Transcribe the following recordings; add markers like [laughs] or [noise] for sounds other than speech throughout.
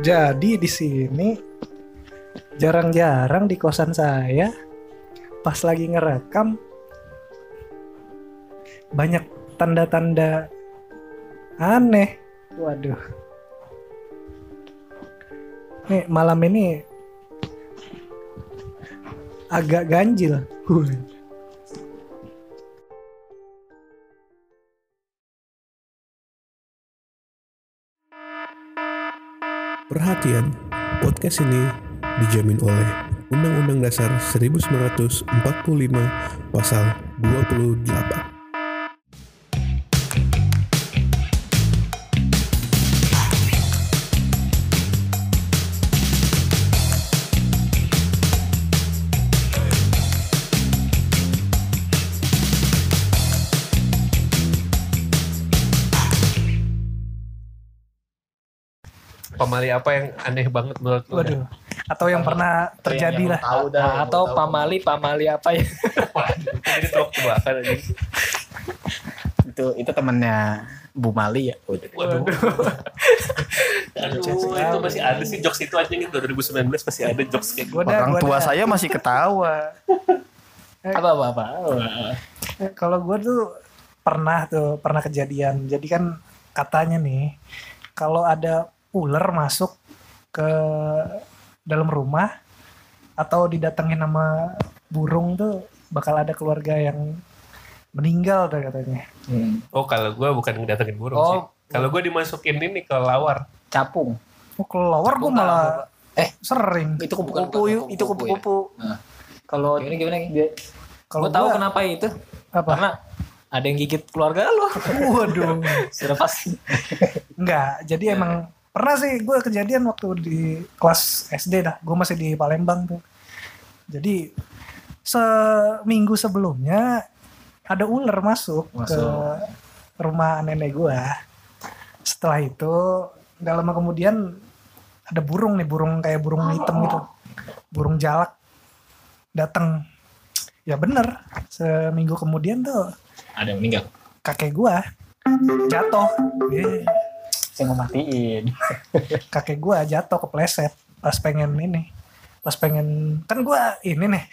Jadi di sini jarang-jarang di kosan saya pas lagi ngerekam banyak tanda-tanda aneh. Waduh. Nih malam ini agak ganjil. Perhatian, podcast ini dijamin oleh Undang-Undang Dasar 1945 Pasal 28. Pamali apa yang aneh banget menurut lu? Waduh. Atau yang pernah terjadi lah. Tahu dah. Nah, atau pamali pamali apa ya Jadi tuh tebakan aja. Itu itu temennya Bu Mali ya. Waduh. Aduh, itu masih ada sih jokes itu aja gitu 2019 masih ada jokes kayak gitu. Orang tua dah. saya masih ketawa. [laughs] apa apa apa Eh, Kalau gue tuh pernah tuh pernah kejadian. Jadi kan katanya nih kalau ada ular masuk ke dalam rumah atau didatengin sama burung tuh bakal ada keluarga yang meninggal tuh katanya. Oh kalau gue bukan datengin burung Oh. sih. Kalau gue dimasukin ini ke lawar. capung Oh kelawar gue Gua malah eh sering. itu kupu-kupu itu kupu-kupu kupu-kupu kalau Gimana gimana? dia Kalau gue tahu gua- kenapa itu Apa? karena ada yang gigit keluarga lo Waduh. [laughs] sudah pasti Enggak, jadi emang pernah sih gue kejadian waktu di kelas SD dah. Gue masih di Palembang tuh. Jadi seminggu sebelumnya ada ular masuk, Masuk. ke rumah nenek gue. Setelah itu nggak lama kemudian ada burung nih, burung kayak burung hitam gitu, burung jalak datang. Ya bener, seminggu kemudian tuh ada yang meninggal kakek gue jatuh. Iya saya mau matiin. [laughs] Kakek gua jatuh kepleset pas pengen ini. Pas pengen kan gua ini nih.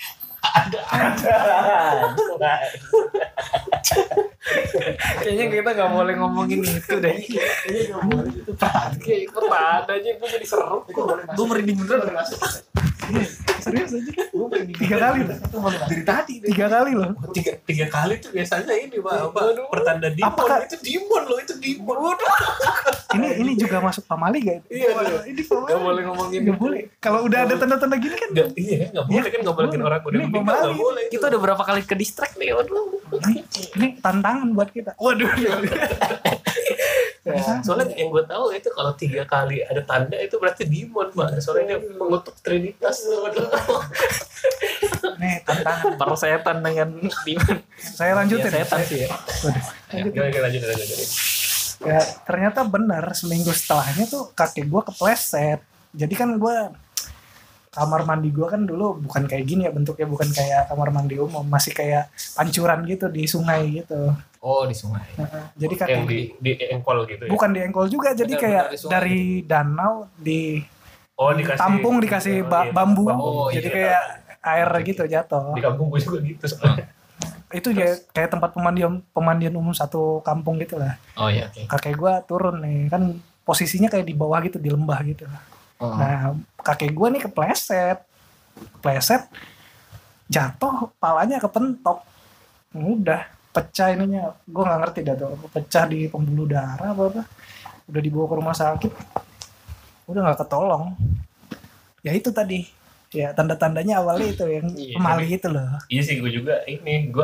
Kayaknya kita nggak boleh ngomongin itu deh. Kayak ikut ada aja? Gue jadi seru. Gue merinding beneran serius aja. Tiga kali loh. Dari tadi tiga kali loh. Tiga, tiga kali tuh biasanya ini pak, apa, pertanda dimon. Apakah- itu dimon loh itu dimon. Ini ini juga masuk pamali gak Iya, Wah, ini pamali nggak boleh ngomongin nggak boleh. Kalau udah ada tanda-tanda gini kan Nggak, iya nggak boleh kan nggak boleh. orang udah Ini meninggal pemali. nggak boleh kita udah berapa kali ke distract nih? Waduh. Ini, ini tantangan buat kita. Waduh [laughs] soalnya yang gue tahu itu kalau tiga kali ada tanda itu berarti demon pak soalnya dia mengutuk trinitas nih tantangan. Persetan dengan demon. Saya lanjutin. Ya, setan sih ya. Waduh. Gimana, lanjut lanjut lanjut. Ya ternyata benar seminggu setelahnya tuh kakek gua kepleset. Jadi kan gua kamar mandi gua kan dulu bukan kayak gini ya bentuknya bukan kayak kamar mandi umum. Masih kayak pancuran gitu di sungai gitu oh di sungai. Nah, jadi kakek yang di di engkol gitu ya? Bukan di engkol juga jadi Benar, kayak benar dari danau di oh dikasih tampung dikasih Oh, iya, bambu. Oh, jadi iya. kayak air gitu jatuh. di kampung gue juga gitu soalnya. Itu ya kayak tempat pemandian pemandian umum satu kampung gitu lah. Oh iya oke. Kakek gua turun nih kan posisinya kayak di bawah gitu di lembah gitu. Oh. nah kakek gua nih kepleset. Kepleset jatuh palanya kepentok. Udah pecah ininya. Gua nggak ngerti dah tuh pecah di pembuluh darah apa apa. Udah dibawa ke rumah sakit udah nggak ketolong. Ya itu tadi ya tanda-tandanya awalnya itu yang Iya. pemali itu loh. iya sih gue juga ini gue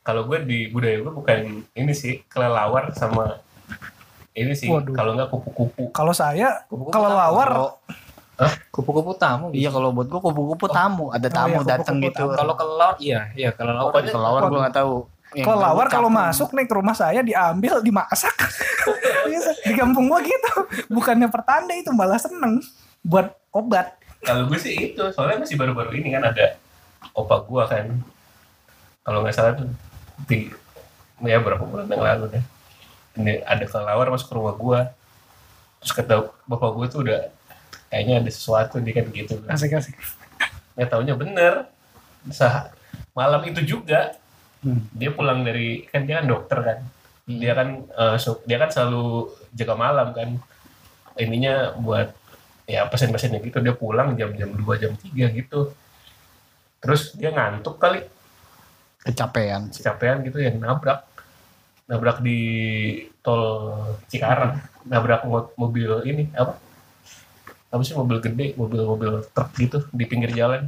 kalau gue di budaya gue bukan ini sih kelelawar sama ini sih kalau nggak kupu-kupu. Kalau saya Kupu-kupu kalau tamu. lawar kupu-kupu tamu? Iya kalau buat gua kupu-kupu tamu, ada tamu iya, datang gitu. tamu. kalau kelelawar iya iya kalau kelelawar. Pokoknya- Kelelawar gua nggak tahu. Kalau lawar kalau masuk nih ke rumah saya diambil dimasak. [laughs] Di kampung gua gitu. Bukannya pertanda itu malah seneng buat obat. kalau gue sih itu soalnya masih baru-baru ini kan ada opa gue kan kalau nggak salah tuh di ya berapa bulan yang lalu deh ini ada kelelawar masuk ke rumah gue terus kata bapak gue tuh udah kayaknya ada sesuatu nih kan gitu Asik asik. nggak taunya bener Sah, malam itu juga dia pulang dari kan dia kan dokter kan. Dia kan eh, su- dia kan selalu jaga malam kan. Ininya buat ya pasien-pasiennya gitu. Dia pulang jam-jam 2 jam 3 gitu. Terus dia ngantuk kali. Kecapean. kecapean gitu yang nabrak. Nabrak di tol Cikarang. Nabrak mo- mobil ini apa? Apa sih mobil gede mobil-mobil truk gitu di pinggir jalan.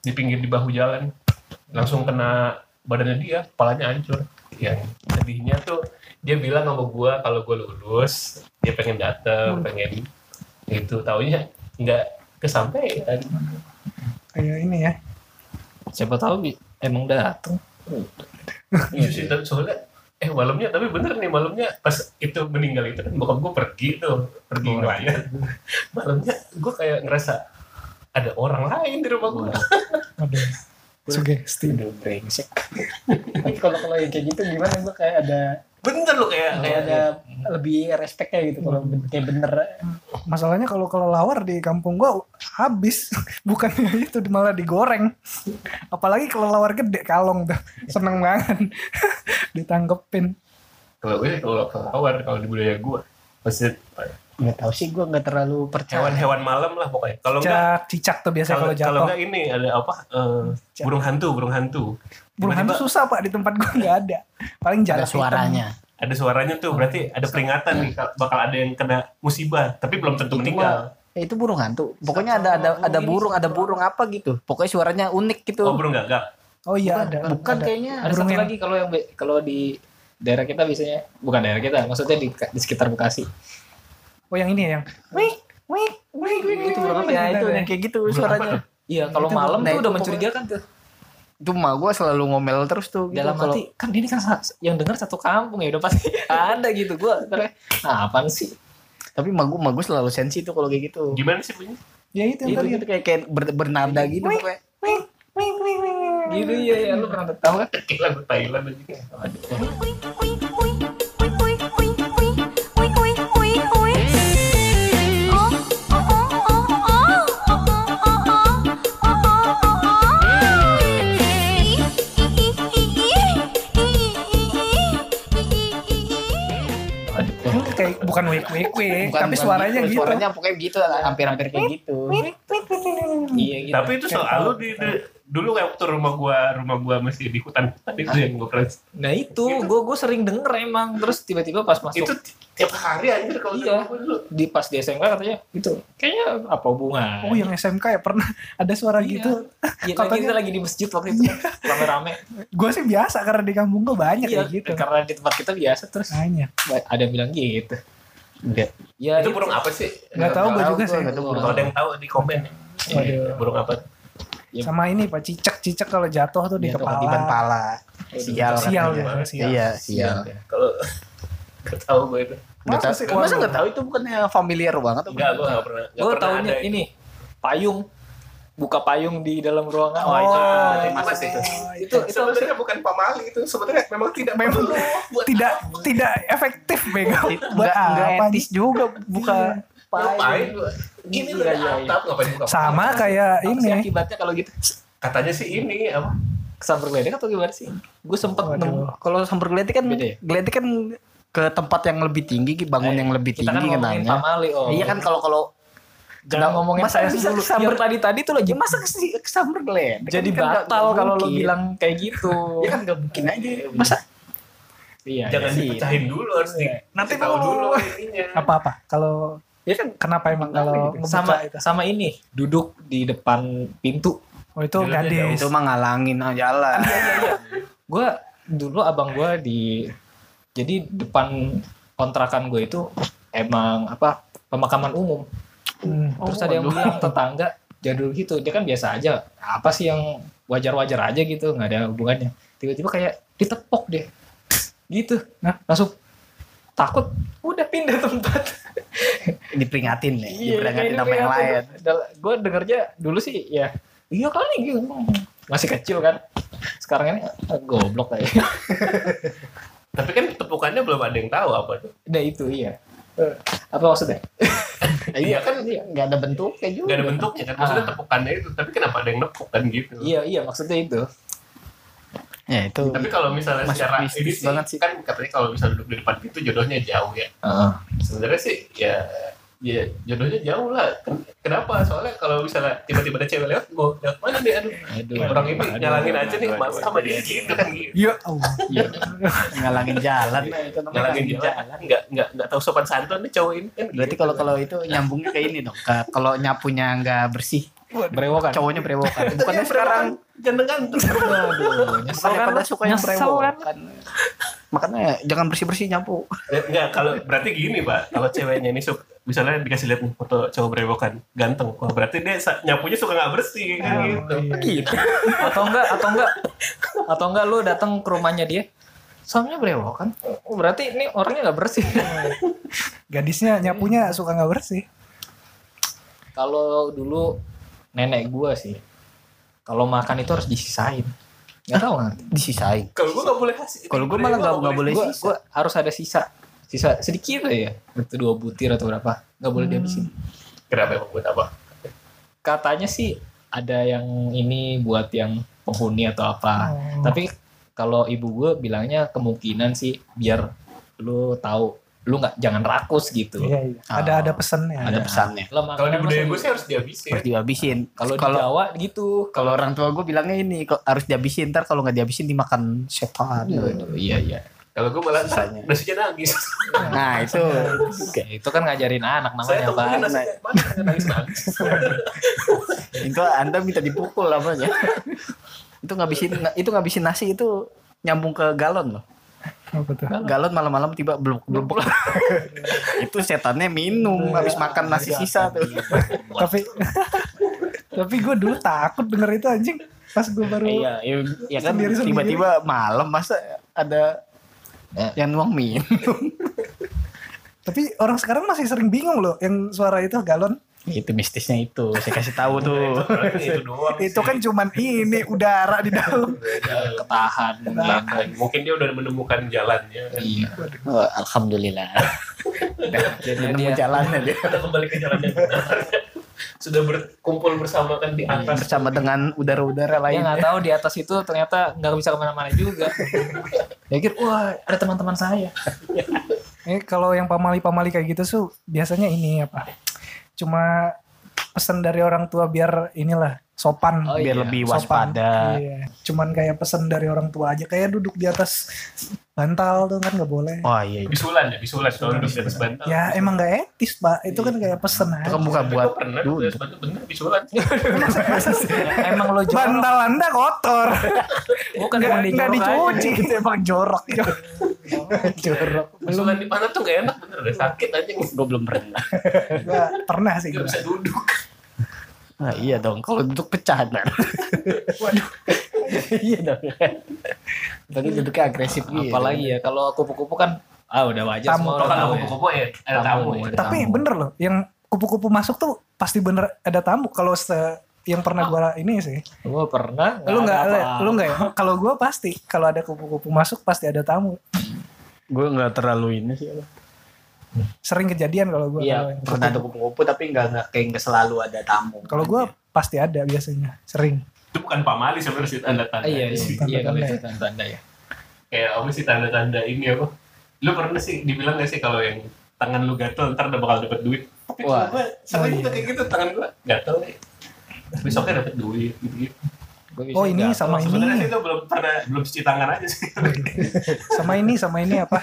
Di pinggir di bahu jalan. Langsung kena badannya dia kepalanya hancur. Yang sedihnya tuh dia bilang sama gua kalau gua lulus dia pengen dateng pengen itu taunya nggak kesampaian Kayak ini ya. Siapa tahu emang dateng. [laughs] Iya sih, tapi soalnya eh malamnya tapi bener nih malamnya pas itu meninggal itu kan bokap gue pergi tuh pergi ngelayar [laughs] malamnya gue kayak ngerasa ada orang lain di rumah gue Sugesti. Aduh, brengsek. Tapi kalau kalau yang kayak gitu gimana gue kayak ada bener lo kayak kayak kayak ada lebih respectnya gitu kalau ben- kayak bener Masalahnya kalau kelelawar di kampung gua habis, [laughs] bukannya itu malah digoreng. Apalagi kelelawar gede kalong tuh, seneng banget [laughs] ditangkepin. kalau gue kalau kelawar kalau di budaya gue pasti nggak tahu sih gue nggak terlalu percaya. Hewan-hewan malam lah pokoknya. Kalau enggak Cicak, cicak tuh biasanya kalau kalau kalau jatuh. enggak ini ada apa? Eh, burung hantu burung hantu. Burung hantu Tiba-tiba susah pak di tempat gua nggak ada. Paling jalan ada suaranya. Ada suaranya tuh berarti ada peringatan nih kalau bakal ada yang kena musibah tapi belum tentu Itu meninggal. Ya, itu burung hantu. Pokoknya ada ada ada burung ada burung apa gitu. Pokoknya suaranya unik gitu. Oh burung gagak? Oh iya ada. bukan ada. kayaknya. Ada Burung satu yang- lagi kalau yang kalau di daerah kita biasanya bukan daerah kita, maksudnya di, di sekitar Bekasi. Oh yang ini ya, yang. Wih, wih, wih, wih, itu burung apa ya itu yang kayak gitu suaranya Iya, kalau malam nah, tuh itu udah mencurigakan tuh. itu mah gue selalu ngomel terus tuh gitu Dalam hati kan ini kan yang dengar satu kampung ya udah pasti [laughs] ada gitu. Gua sebenarnya nah, apaan sih? tapi mah gue mah gue selalu sensi tuh kalau kayak gitu gimana sih bunyi Ya itu yang itu tadi. gitu kayak kayak ber- bernada gitu pokoknya Wih, wih, wih, wih, wih. Gitu ya, ya lu pernah tahu kan? kayak lagu Thailand aja Aduh. Kayak bukan wik wik wik, Bukan- tapi bukan suaranya gitu. suaranya pokoknya gitu hampir-hampir kayak gitu Iya gitu. Tapi itu selalu di, di- dulu kayak waktu rumah gua rumah gua masih di hutan hutan itu yang gua pernah Nah itu, gue gue sering denger emang. Terus tiba-tiba pas masuk itu tiap hari anjir kalau di Iya. dulu. di pas di SMK katanya itu kayaknya apa hubungan? Oh yang SMK ya pernah [laughs] ada suara Iya. gitu. [laughs] Iya, Katanya- kita lagi di masjid waktu itu rame-rame. [laughs] Gue sih biasa karena di kampung gue banyak Iya, kayak gitu. karena di tempat kita biasa terus Banyak. ada yang bilang gitu. Enggak. Ya itu burung apa sih? Nggak tahu gue juga sih. Kalau ada yang tahu di komen. Waduh. Burung apa? Ya. Sama ini pak cicak cicak kalau jatuh tuh di Jatuh kepala. di ban pala sial ya, sial. iya sial Kalau nggak tahu gue itu. Nggak Masa tahu sih? masa nggak tahu itu bukannya familiar banget apa? Enggak, gue nggak pernah. nggak Gue pernah tahunya ini payung buka payung di dalam ruangan. Oh, Wah, itu itu itu, masih. itu, itu itu sebenarnya bukan pamali itu sebenarnya memang tidak Memang buat tidak tidak efektif bego. Buat nggak nggak apa? etis juga buka ngapain gua? Gini Iya, ada iya, iya. atap ngapain buka Sama kayak apa sih ini. akibatnya kalau gitu? katanya sih ini apa? Kesambar geledek atau gimana sih? Gue sempet nemu kalau sambar geletik kan ya? geletik kan ke tempat yang lebih tinggi bangun yang lebih kita kan tinggi ngomongin katanya pamali oh. iya kan kalau kalau Jangan ngomongin masa saya bisa dulu. kesambar- Yang tadi tadi tuh lagi masa ke sambar geletik jadi Kan batal kalau lo bilang kayak gitu. ya kan nggak mungkin aja masa Iya. Jangan iya dipecahin dulu harus di Nanti tahu dulu. Apa-apa? Kalau Ya kan kenapa emang kalau ngebuka sama itu? sama ini duduk di depan pintu. Oh itu gadis. itu mah ngalangin aja jalan Gue dulu abang gue di jadi depan kontrakan gue itu emang apa pemakaman umum. Hmm. Terus ada yang bilang [laughs] tetangga jadul gitu. Dia kan biasa aja. Apa sih yang wajar-wajar aja gitu, nggak ada hubungannya. Tiba-tiba kayak ditepok deh. Gitu. Nah, langsung takut udah pindah tempat [laughs] Diperingatin nih, Iya, diperingatin sama yang lain. Gue dengernya dulu sih ya iya kali gitu. Masih kecil kan. Sekarang ini ah, goblok kayak. [laughs] Tapi kan tepukannya belum ada yang tahu apa tuh. Udah itu iya. Eh, Apa maksudnya? [laughs] Iya kan nggak ada bentuknya juga. Gak ada bentuknya kan. Maksudnya tepukannya itu. Tapi kenapa ada yang nepuk kan gitu. Iya iya maksudnya itu. Ya itu. Tapi kalau misalnya Masuk secara ini sih, banget sih. kan katanya kalau misalnya duduk di depan itu jodohnya jauh ya. Heeh. Sebenarnya sih ya ya jodohnya jauh lah. Ken- Kenapa? Soalnya kalau misalnya tiba-tiba ada cewek lewat, mau lewat mana nih? Aduh, Aduh. orang ini aduh, nyalangin aja nih aduh, mas aduh, sama aduh. dia gitu kan gitu. Ya Allah. Iya. ngalangin jalan. Nah, Nyalangin jalan, nggak nggak nggak tahu sopan santun nih cowok ini kan. Berarti gitu. kalau kalau itu nyambungnya kayak ini dong. Ka- Kalau nyapunya nggak bersih, Berewokan. cowoknya berewokan. Bukannya sekarang. Aduh, nyesel bukannya kan pada suka yang berewokan. kan? Makanya jangan bersih-bersih nyapu. Enggak, kalau berarti gini pak, kalau ceweknya ini suka, misalnya dikasih lihat nih foto cowok berewokan ganteng, wah berarti dia nyapunya suka nggak bersih kan gitu. Gitu. atau enggak atau enggak atau enggak lu datang ke rumahnya dia suaminya berewokan oh, berarti ini orangnya nggak bersih Gadisnya nyapunya suka nggak bersih. kalau dulu nenek gua sih kalau makan itu harus disisain nggak tahu nggak Disisain. Kalau gue nggak boleh kasih. Kalau gue malah nggak nggak boleh gua, sisa. gua harus ada sisa sisa sedikit aja itu dua butir atau berapa nggak boleh dihabisin Kenapa emang buat apa? katanya sih ada yang ini buat yang penghuni atau apa Oh. tapi kalau ibu gue bilangnya kemungkinan sih biar lu tahu lu nggak jangan rakus gitu Iya, iya. Ada ada pesannya. Ada pesannya. Lo Kalau di budaya masih- gue sih harus dihabisin. Harus dihabisin. kalau di Jawa gitu kalau orang tua gue bilangnya ini harus dihabisin ntar kalau nggak dihabisin dimakan setan. Aduh, iya iya Kalau gue malah Sisanya. nasinya nangis. Nah itu Oke, itu kan ngajarin anak Saya namanya nasinya mana [laughs] nangis nangis. itu anda minta dipukul namanya. itu ngabisin itu ngabisin nasi itu nyambung ke galon loh. Apa tuh? Galon malam-malam tiba belum belum [laughs] itu setannya minum habis makan nasi sisa tuh. Tapi [laughs] tapi gue dulu takut denger itu anjing. Pas gue baru Iya, ya, ya kan tiba-tiba malam masa ada Ya. yang nuang minum. [laughs] Tapi orang sekarang masih sering bingung loh yang suara itu galon. Itu mistisnya itu saya kasih tahu tuh. [laughs] itu doang. Itu kan cuman ini udara di dalam. ketahan mungkin dia udah menemukan jalannya. iya Oh, Alhamdulillah. jadi Nemu dia jalannya dia. Udah kembali ke jalan yang benar. Sudah berkumpul bersama kan di atas. bersama dengan udara-udara dia lain. nggak tahu di atas itu ternyata nggak bisa ke mana-mana juga dia kira wah ada teman-teman saya Eh kalau yang pamali-pamali kayak gitu tuh biasanya ini apa? Cuma pesan dari orang tua biar inilah sopan. Oh, biar iya. lebih sopan. waspada. Iya. Cuman kayak pesan dari orang tua aja kayak duduk di atas bantal tuh kan nggak boleh. Oh iya. iya. Bisulan ya, bisulan. Kalau duduk di atas bantal. Ya emang nggak etis pak. Itu kan kayak pesen Itu aja. kan bukan Tapi buat pernah duduk di atas bantal bener bisulan. [laughs] emang lo jorok Bantal anda kotor. bukan Nggak emang nggak dijorok aja. dicuci. Itu emang jorok. [laughs] jorok. Bisulan di mana tuh gak enak bener deh. Sakit aja. Gue belum pernah. Gua pernah sih. Gak gua. bisa duduk. Nah, iya dong. Kalau duduk pecah kan. Waduh. iya dong. Tadi duduknya agresif gitu. apalagi ya kalau kupu-kupu kan ah udah wajar Tamu. semua Kalau kan ya. kupu-kupu ya ada tamu ya. ada Tapi tamu. bener loh. Yang kupu-kupu masuk tuh pasti bener ada tamu. Kalau se yang pernah gua ini sih. Gua pernah lu nggak ada apa-apa. lu nggak ya kalau gue pasti kalau ada kupu-kupu masuk pasti ada tamu Gue nggak terlalu ini sih. Sering kejadian kalau gue Iya, pernah ada kupu-kupu tapi nggak nggak kayak nggak selalu ada tamu. kalau gue pasti ada biasanya sering Itu bukan pamali sebenarnya sih tanda-tanda. Iya iya Tanda-tanda iya kalau ya. itu tanda-tanda ya Kayak apa sih tanda-tanda ini apa? Lu pernah sih dibilang gak sih kalau yang tangan lu gatel ntar udah bakal dapet duit? Tapi Wah. gue sering juga kayak gitu tangan gue gatel nih. Besoknya dapet duit gitu-gitu. Gua bisa oh ini sama Sebenarnya ini itu belum pernah belum cuci tangan aja sih. [laughs] sama ini sama ini apa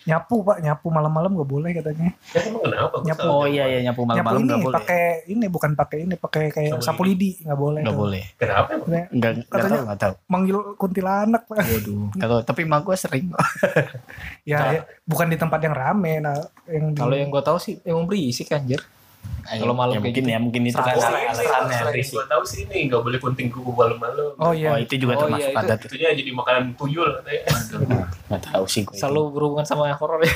nyapu pak nyapu malam-malam gak boleh katanya ya kenapa? Nyapu. salah. Oh iya iya nyapu malam-malam nggak boleh. pakai ini bukan pakai ini pakai kayak Sapu sapu lidi nggak boleh Nggak boleh. Kenapa? Nggak nggak Katanya- tahu nggak tahu. manggil kuntilanak pak Waduh. Tahu. Tapi mak gue sering. [laughs] ya, ya, bukan di tempat yang rame nah yang di, kalau yang gue tahu sih emang berisik anjir Kalau malam ya, kayak mungkin gitu. ya mungkin itu kan ini alasannya yang berisik. gue tahu sih ini nggak boleh kunting kuku malam-malam. oh iya Oh itu juga Oh, termasuk iya, itu- adat. Itunya jadi makanan tuyul katanya. Nggak tahu sih gue. selalu berhubungan sama horor ya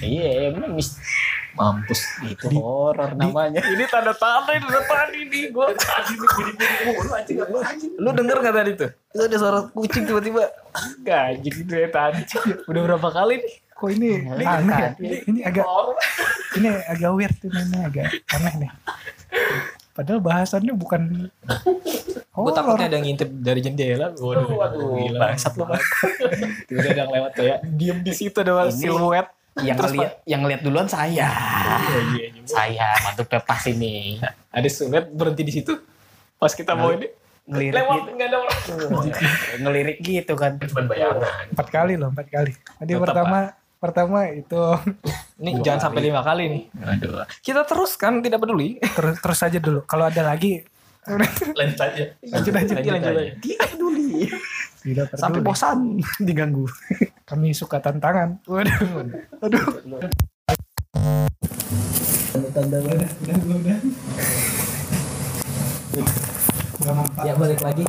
Iya, emang mis Mampus. itu horor namanya. Ini tanda-tanda di depan ini gue. Lu denger gak tadi tuh? Itu ada suara kucing tiba-tiba. Gaji gitu ya tadi. Udah berapa kali nih? Kok ini Ini aneh ya? kan. Ini, ini agak ini agak weird ini, ini agak aneh nih. Padahal bahasannya bukan Gue takutnya ada ngintip dari jendela. Waduh, Waduh, gila. bangsat Bang. Tiba-tiba ada yang lewat kayak diem di situ ada Ini- siluet. Yang ngeliat, yang ngeliat duluan saya. Iya, iya, iya. Saya mantuk pepas ini. Ada siluet berhenti di situ. Pas kita mau ini Ngelirik lewat gitu. nggak ada orang. Ngelirik gitu kan. Bayangan. empat kali loh empat kali. Tadi Tetap, pertama pertama itu [laughs] Ini jangan sampai lima kali nih. Aduh. Kita terus kan tidak peduli. terus terus aja dulu. Kalau ada lagi [laughs] Lanjut aja. lanjut aja. Lanjut, lanjut aja. Tidak peduli. Tidak Sampai peduli. bosan [laughs] diganggu. Kami suka tantangan. Waduh. Aduh. Udah, udah, udah, udah. Ya balik lagi.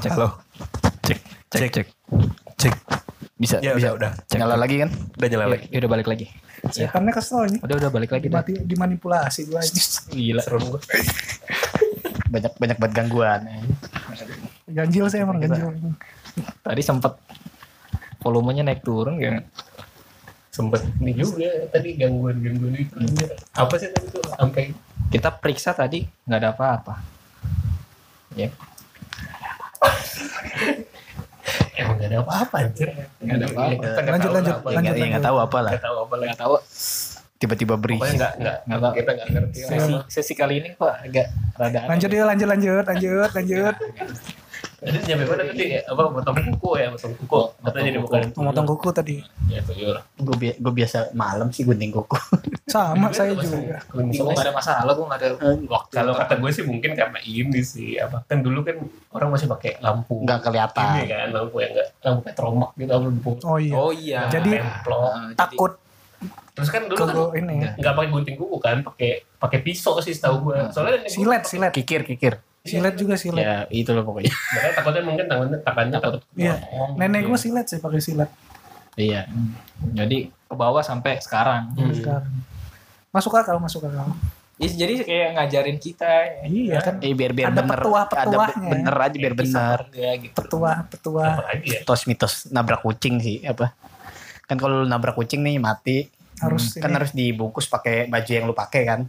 Cek. Halo, Cek. Cek. Cek. Cek. Cek. Bisa. Ya bisa. udah, udah. Cek. Nyala lagi kan? Udah nyala Ya, lagi. ya udah balik lagi. Setannya kesel ini. Udah udah balik lagi dah. Dimati, dimanipulasi gue aja. Gila. Serem gua. Banyak banyak banget gangguan. Ganjil saya emang ganjil. Tadi sempet volumenya naik turun kan. Sempet ini juga tadi gangguan-gangguan itu. Apa sih tadi tuh sampai Kita periksa tadi nggak ada apa-apa. Ya, emang gak ada apa-apa anjir. Nggak ada apa-apa. Lanjut, lanjut, apa. lanjut. Nggak nggak tahu apa lah. Nggak tahu apa lagi. nggak tahu. Tiba-tiba Pokoknya berisik. nggak nggak Nggak tahu. kita nggak ngerti. Sesi, sesi kali ini kok agak rada aneh. Lanjut ya, lanjut, lanjut, lanjut, lanjut. Tadi nyampe mana tadi? Apa potong kuku ya, potong kuku. Katanya di bukan. Memotong kuku tadi. Ya tuyul. Gue bi gue biasa malam sih gunting kuku. [laughs] Sama saya juga. Gue nggak ada masalah, gue nggak ada waktu. Kalau kata gue sih mungkin karena ini sih apa kan dulu kan orang masih pakai lampu Nggak kelihatan. ini kan lampu yang enggak lampu petromak gitu apa lampu Oh iya. Oh iya. Jadi, jadi- Takut terus kan dulu kan ke ini. nggak pakai gunting kuku kan pakai pakai pisau sih setahu gue soalnya nenek gue Silet, silet. Kikir kikir. Silet juga silet. Ya itu loh pokoknya. [laughs] makanya takutnya mungkin tangannya tangannya takut Iya. potong. Nenek gue silet sih pakai silet. Iya. Jadi ke bawah sampai sekarang. Hmm. Sekarang. Masuk akal, masuk akal. Ya, jadi kayak ngajarin kita. Iya kan. Eh biar biar Ada bener. petuah-petuahnya. Ada be- bener aja biar bener. Ya, gitu. Petua, petua. ya Mitos mitos nabrak kucing sih apa? Kan kalau nabrak kucing nih mati, Harus kan ini. harus dibungkus pakai baju yang lu pakai kan?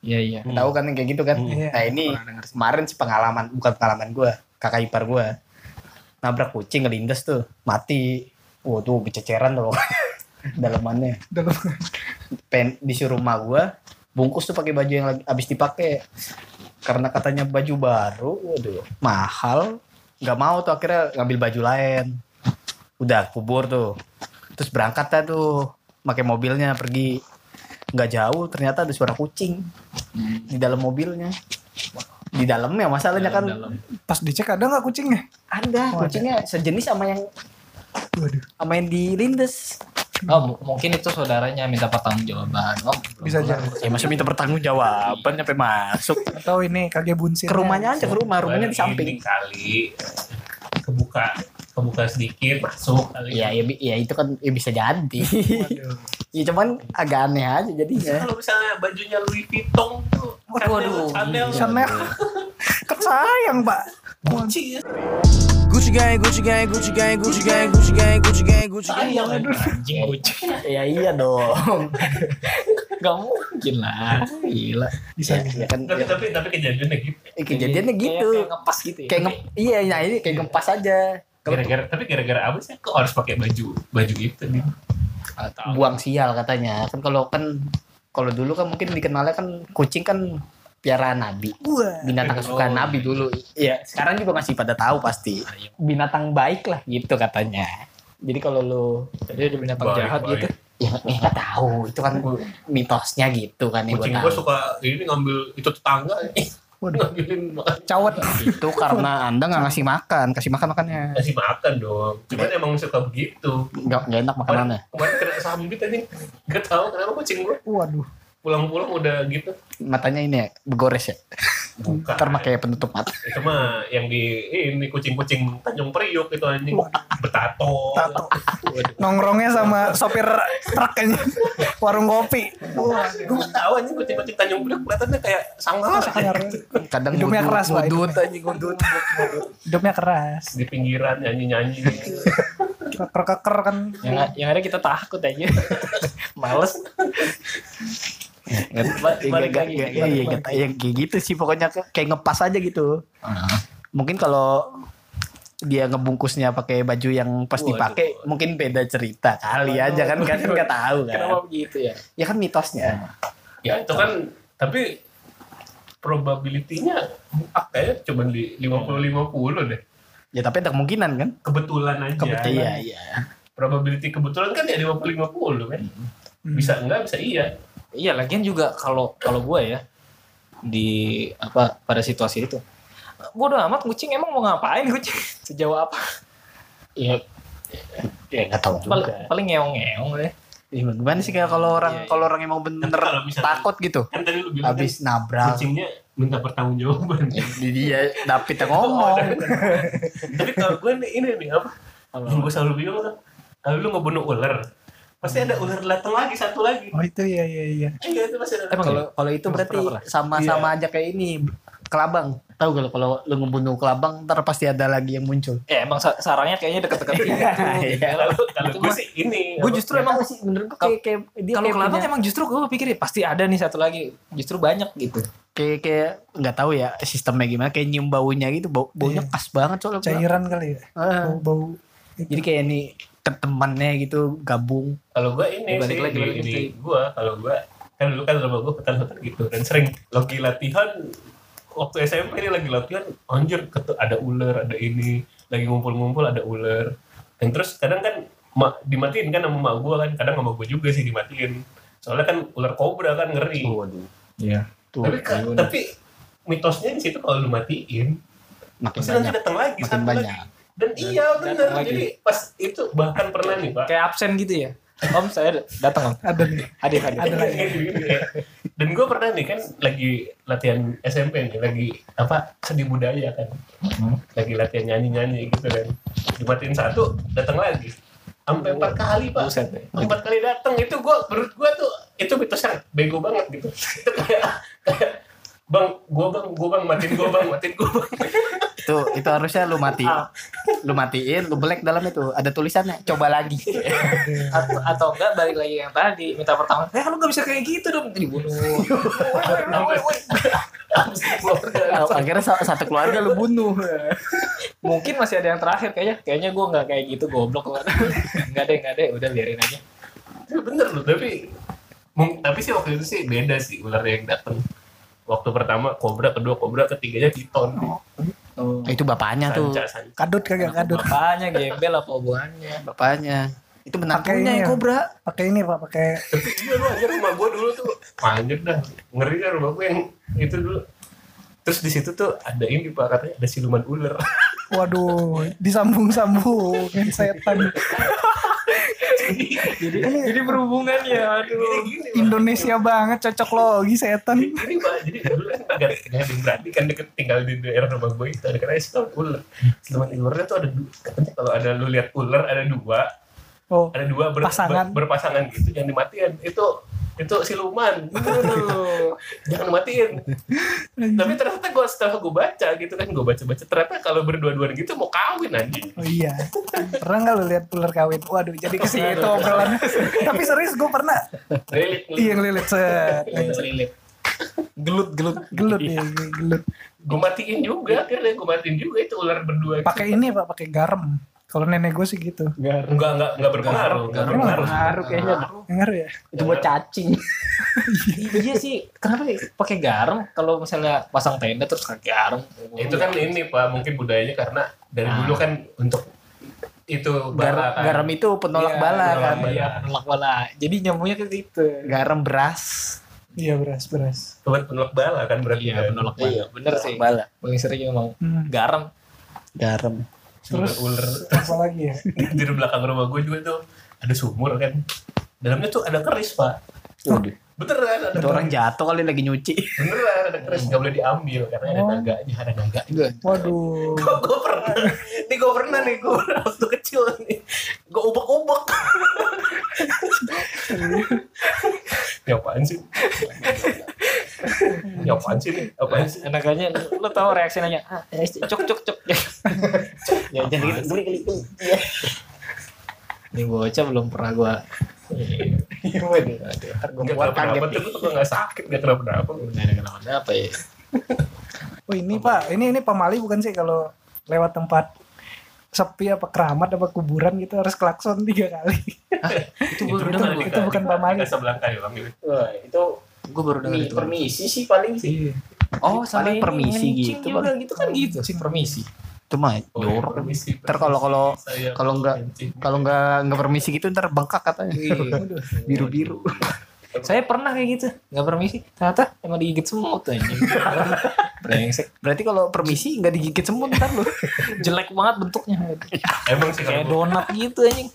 Iya iya. Hmm. Tahu kan yang kayak gitu kan? Iya. Nah ini kemarin sih pengalaman, bukan pengalaman gue, kakak ipar gue nabrak kucing ngelindes tuh, mati. Wah tuh kececeran tuh [laughs] dalamannya. Dalam Pen disuruh rumah gue bungkus tuh pakai baju yang lagi habis dipakai karena katanya baju baru, waduh mahal, nggak mau tuh akhirnya ngambil baju lain. Udah kubur tuh, terus berangkat dah tuh, pakai mobilnya pergi nggak jauh ternyata ada suara kucing di dalam mobilnya di dalamnya masalahnya kan Dalam. pas dicek ada nggak kucingnya? ada Oh, ada. kucingnya sejenis sama yang Waduh. sama yang di lindes Oh, mu- mungkin itu saudaranya minta pertanggungjawaban. Oh, Bisa jadi. ya masa minta pertanggung jawaban nyampe masuk Atau ini kage bunsir. ke rumahnya aja ke rumah rumahnya di Ini samping kali kebuka kebuka sedikit masuk kali Iya, ya, bi- ya itu kan ya bisa jadi. Waduh. ya cuman agak aneh aja jadinya. kalau misalnya bajunya Louis Vuitton tuh Waduh, Chanel, Chanel, Chanel. Kesayang, Pak. Gucci ya. Gucci gang, Gucci gang, Gucci gang, Gucci gang, Gucci gang, Gucci gang, Gucci gang. Sayang aduh. Anjing kucing. ya iya dong. Gak mungkin lah. Gila. Bisa ya, ya kan Tapi ya, tapi tapi kejadiannya gitu. eh, kejadiannya Kayak- gitu. Kayak ngepas gitu ya. Kayak nge iya nah ini kayak ngepas aja. Gara-gara tapi gara-gara apa sih kok harus pakai baju baju itu nih? Atau- buang sial katanya. Kan kalau kan kalau dulu kan mungkin dikenalnya kan kucing kan piaraan Nabi. Wah. Binatang kesukaan Nabi dulu. Iya, sekarang juga masih pada tahu pasti. Binatang baik lah gitu katanya. Jadi kalau lu Jadi ada binatang Baik, jahat baik. gitu. ya eh, nggak tahu itu kan mitosnya gitu kan yang Kucing gua gue tahu. suka ini ngambil itu tetangga. Ngambilin makan. Cawet. Itu karena anda nggak ngasih makan, kasih makan makannya. Kasih makan dong. Cuman emang suka begitu. Nggak nggak enak makanannya. Kemarin kena sambit aja. Gak tau kenapa kucing gue. Waduh. Pulang-pulang udah gitu. Matanya ini ya begores ya. Bukan. Ntar pakai penutup mata. Itu mah yang di ini kucing-kucing Tanjung Priok itu anjing. Betato. Tato. Nongkrongnya sama sopir truk kayaknya. Warung kopi. Wah. Gue gak tau anjing kucing-kucing Tanjung Priok kelihatannya kayak sangar. Sangar. Kadang Hidupnya keras, Pak. ngudut aja ngudut. Hidupnya keras. Di pinggiran nyanyi-nyanyi. Keker-keker kan. Yang, yang ada kita takut aja. [laughs] Males. Iya, iya, kayak gitu sih pokoknya kayak ngepas aja gitu. Mungkin kalau dia ngebungkusnya pakai baju yang pas Waduh. dipakai mungkin beda cerita kali aja kan kan nggak tahu kan. Kenapa begitu ya? Ya kan mitosnya. ya itu kan tapi probability-nya ah, kayaknya cuma di 50-50 deh. Ya tapi ada kemungkinan kan? Kebetulan aja. Kebetulan. Iya, iya. Probability kebetulan kan ya 50-50 kan. Bisa enggak, bisa iya. Iya, lagian juga kalau kalau gue ya di apa pada situasi itu. Bodoh amat kucing emang mau ngapain kucing? [laughs] Sejauh apa? Iya. Ya nggak tahu Paling, juga. paling ngeong-ngeong deh. Ih, Gimana sih kayak kalau orang Iya, iya. kalau orang emang bener Tapi kalau misalnya- takut gitu. Kan tadi lu bilang Habis kan, nabrak. kucingnya minta pertanggungjawaban. Di dia David yang [laughs] ngomong. Tapi kalau gue ini nih apa? Yang gue selalu kan, kalau lu ngebunuh ular, pasti ada ular datang lagi satu lagi. Oh itu iya iya iya. Iya itu pasti ada. Emang Kalau kalau itu berarti sama-sama aja kayak ini kelabang. Tahu kalau kalau lu ngebunuh kelabang ntar pasti ada lagi yang muncul. Ya emang sa- sarangnya kayaknya deket-deket gitu. [laughs] Iya. Kalau gue sih ini. Gue justru emang sih menurut gua kayak kayak dia kalau kelabang emang justru gue pikir ya, pasti ada nih satu lagi. Justru banyak gitu. kayak kayak nggak tahu ya sistemnya gimana kayak nyium baunya gitu bau baunya Iya. pas banget soalnya Cairan kali ya. Bau bau. jadi kayak nih ke temannya gitu gabung. Kalau gue ini Balik sih lagi, di, gue kalau gue kan dulu kan rumah gue hutan-hutan gitu dan sering lagi latihan. Waktu SMP ini lagi latihan anjir ada ular ada ini lagi ngumpul-ngumpul ada ular. Dan terus kadang kan ma, dimatiin kan sama mak gue kan kadang sama gue juga sih dimatiin. Soalnya kan ular kobra kan ngeri. Waduh. Iya. tuh tapi kan- tapi mitosnya di situ kalau lu matiin makin pasti nanti banyak. datang lagi makin banyak. lagi dan iya datang bener lagi. jadi pas itu bahkan pernah nih pak Kayak absen gitu ya. Om saya datang om. Ada nih. Hadir hadir. Ada lagi. Dan gue pernah nih kan lagi latihan SMP nih, lagi apa seni budaya kan, lagi latihan nyanyi nyanyi gitu kan, dimatiin satu datang lagi, sampai empat kali pak, empat kali datang itu gue menurut gue tuh itu mitos yang bego banget gitu, itu kayak kayak bang, gue bang, gue bang, matiin gue bang, matiin gue bang. itu itu harusnya lu mati lu matiin lu black dalam itu. Ada tulisannya coba lagi. Atau, atau enggak balik lagi yang tadi minta pertama eh lu gak bisa kayak gitu dong. Dibunuh. Akhirnya sa- satu keluarga lu bunuh. Mungkin masih ada yang terakhir kayaknya. Kayaknya gue nggak kayak gitu goblok lah. Nggak deh nggak deh. Udah biarin aja. Bener loh, tapi tapi sih waktu itu sih beda sih ular yang datang. Waktu pertama kobra, kedua kobra, ketiganya piton. itu bapaknya tuh Sanca, sanca. Kadut kagak kadut. bapaknya gembel apa hubungannya bapaknya itu menantunya yang ya. kobra Pakai ini pak. Pakai Tapi iya lu aja rumah gue dulu tuh panjang dah. Ngeri dah rumah gue yang itu dulu. Terus di situ tuh ada ini pak katanya ada siluman ular. waduh disambung-sambung [laughs] setan. Jadi jadi berhubungannya aduh Gini gini. Indonesia banget cocok logi setan. Gini pak, jadi dulu kan gak, gak ada yang berani kan deket tinggal di daerah rumah gue itu ada siluman ular. Siluman ularnya tuh ada dua, katanya kalau ada lu lihat ular ada dua, Oh ada dua ber- Pasangan. ber- berpasangan gitu jangan dimatiin itu itu siluman jangan dimatiin tapi ternyata gue setelah gue baca gitu kan gue baca baca ternyata kalau berdua-duaan gitu mau kawin anjing Oh iya. Pernah nggak lu lihat ular kawin? Waduh, jadi ke situ obrolannya. [laughs] Tapi serius gue pernah. Lilit, Iya ngelilit set. lilit gelut gelut Gelut ya, gelut. gue matiin juga akhirnya gue matiin juga itu ular berdua Pakai ini pak, pakai garam. Kalau nenek gue sih gitu. enggak enggak enggak berpengaruh enggak berpengaruh ngaruh kayaknya Dengar ya? itu buat cacing [laughs] iya sih, kenapa ya pakai garam kalau misalnya pasang tenda terus pakai garam? Ya, itu kan ini pak mungkin budayanya karena dari Ah. dulu kan untuk itu bala kan. garam itu penolak Iya, bala penolak kan. bala. Iya, penolak bala. Jadi nyambungnya ke situ. Garam beras. Iya beras beras. Bukan penolak bala kan berarti Iya, kan. penolak bala. Iya, Bener sih. Bala. Paling sering emang Hmm. garam. Garam. Terus ular Apa lagi ya? [laughs] di belakang rumah gue juga tuh ada sumur kan. Dalamnya tuh ada keris pak. Waduh. Beneran ada Itu orang jatuh kali lagi nyuci. Beneran ada keris nggak boleh diambil karena ada Oh. naganya ada naga. Waduh. Gue gue pernah, nih gue pernah [laughs] nih gue waktu kecil nih, gue ubek-ubek. ya apaan sih? ya apaan sih nih? Apaan sih? Enaknya lu tahu reaksi nanya, ah, cok cok cok. Ya jangan gitu. Geli geli. [laughs] Ini bocah belum pernah gua. Iya, Waduh. Gak buat kenapa-napa kaget. gue gak sakit, gak kenapa-napa. Nggak ada kenapa apa ya. Oh ini pak, ini ini pamali bukan sih kalau lewat tempat sepi apa keramat apa kuburan gitu harus klakson tiga kali. Itu gua Itu, udah kan itu- di- itu bukan pamali. di Casablanca ya Bang. Wah, itu gua baru dengar itu. permisi sih paling sih. Oh, Paling ini permisi gitu, juga gitu kan gitu sih permisi. Itu mah Oh, iya, permisi, Ntar kalau kalau kalau nggak- kalau nggak nggak permisi gitu ntar bengkak katanya. [laughs] Biru biru. [laughs] Saya pernah kayak gitu, nggak permisi. Ternyata emang digigit semut aja. [laughs] Brengsek. Berarti kalau permisi nggak digigit semut ntar lu. Jelek banget bentuknya. Emang sih Kayak donat gitu anjing.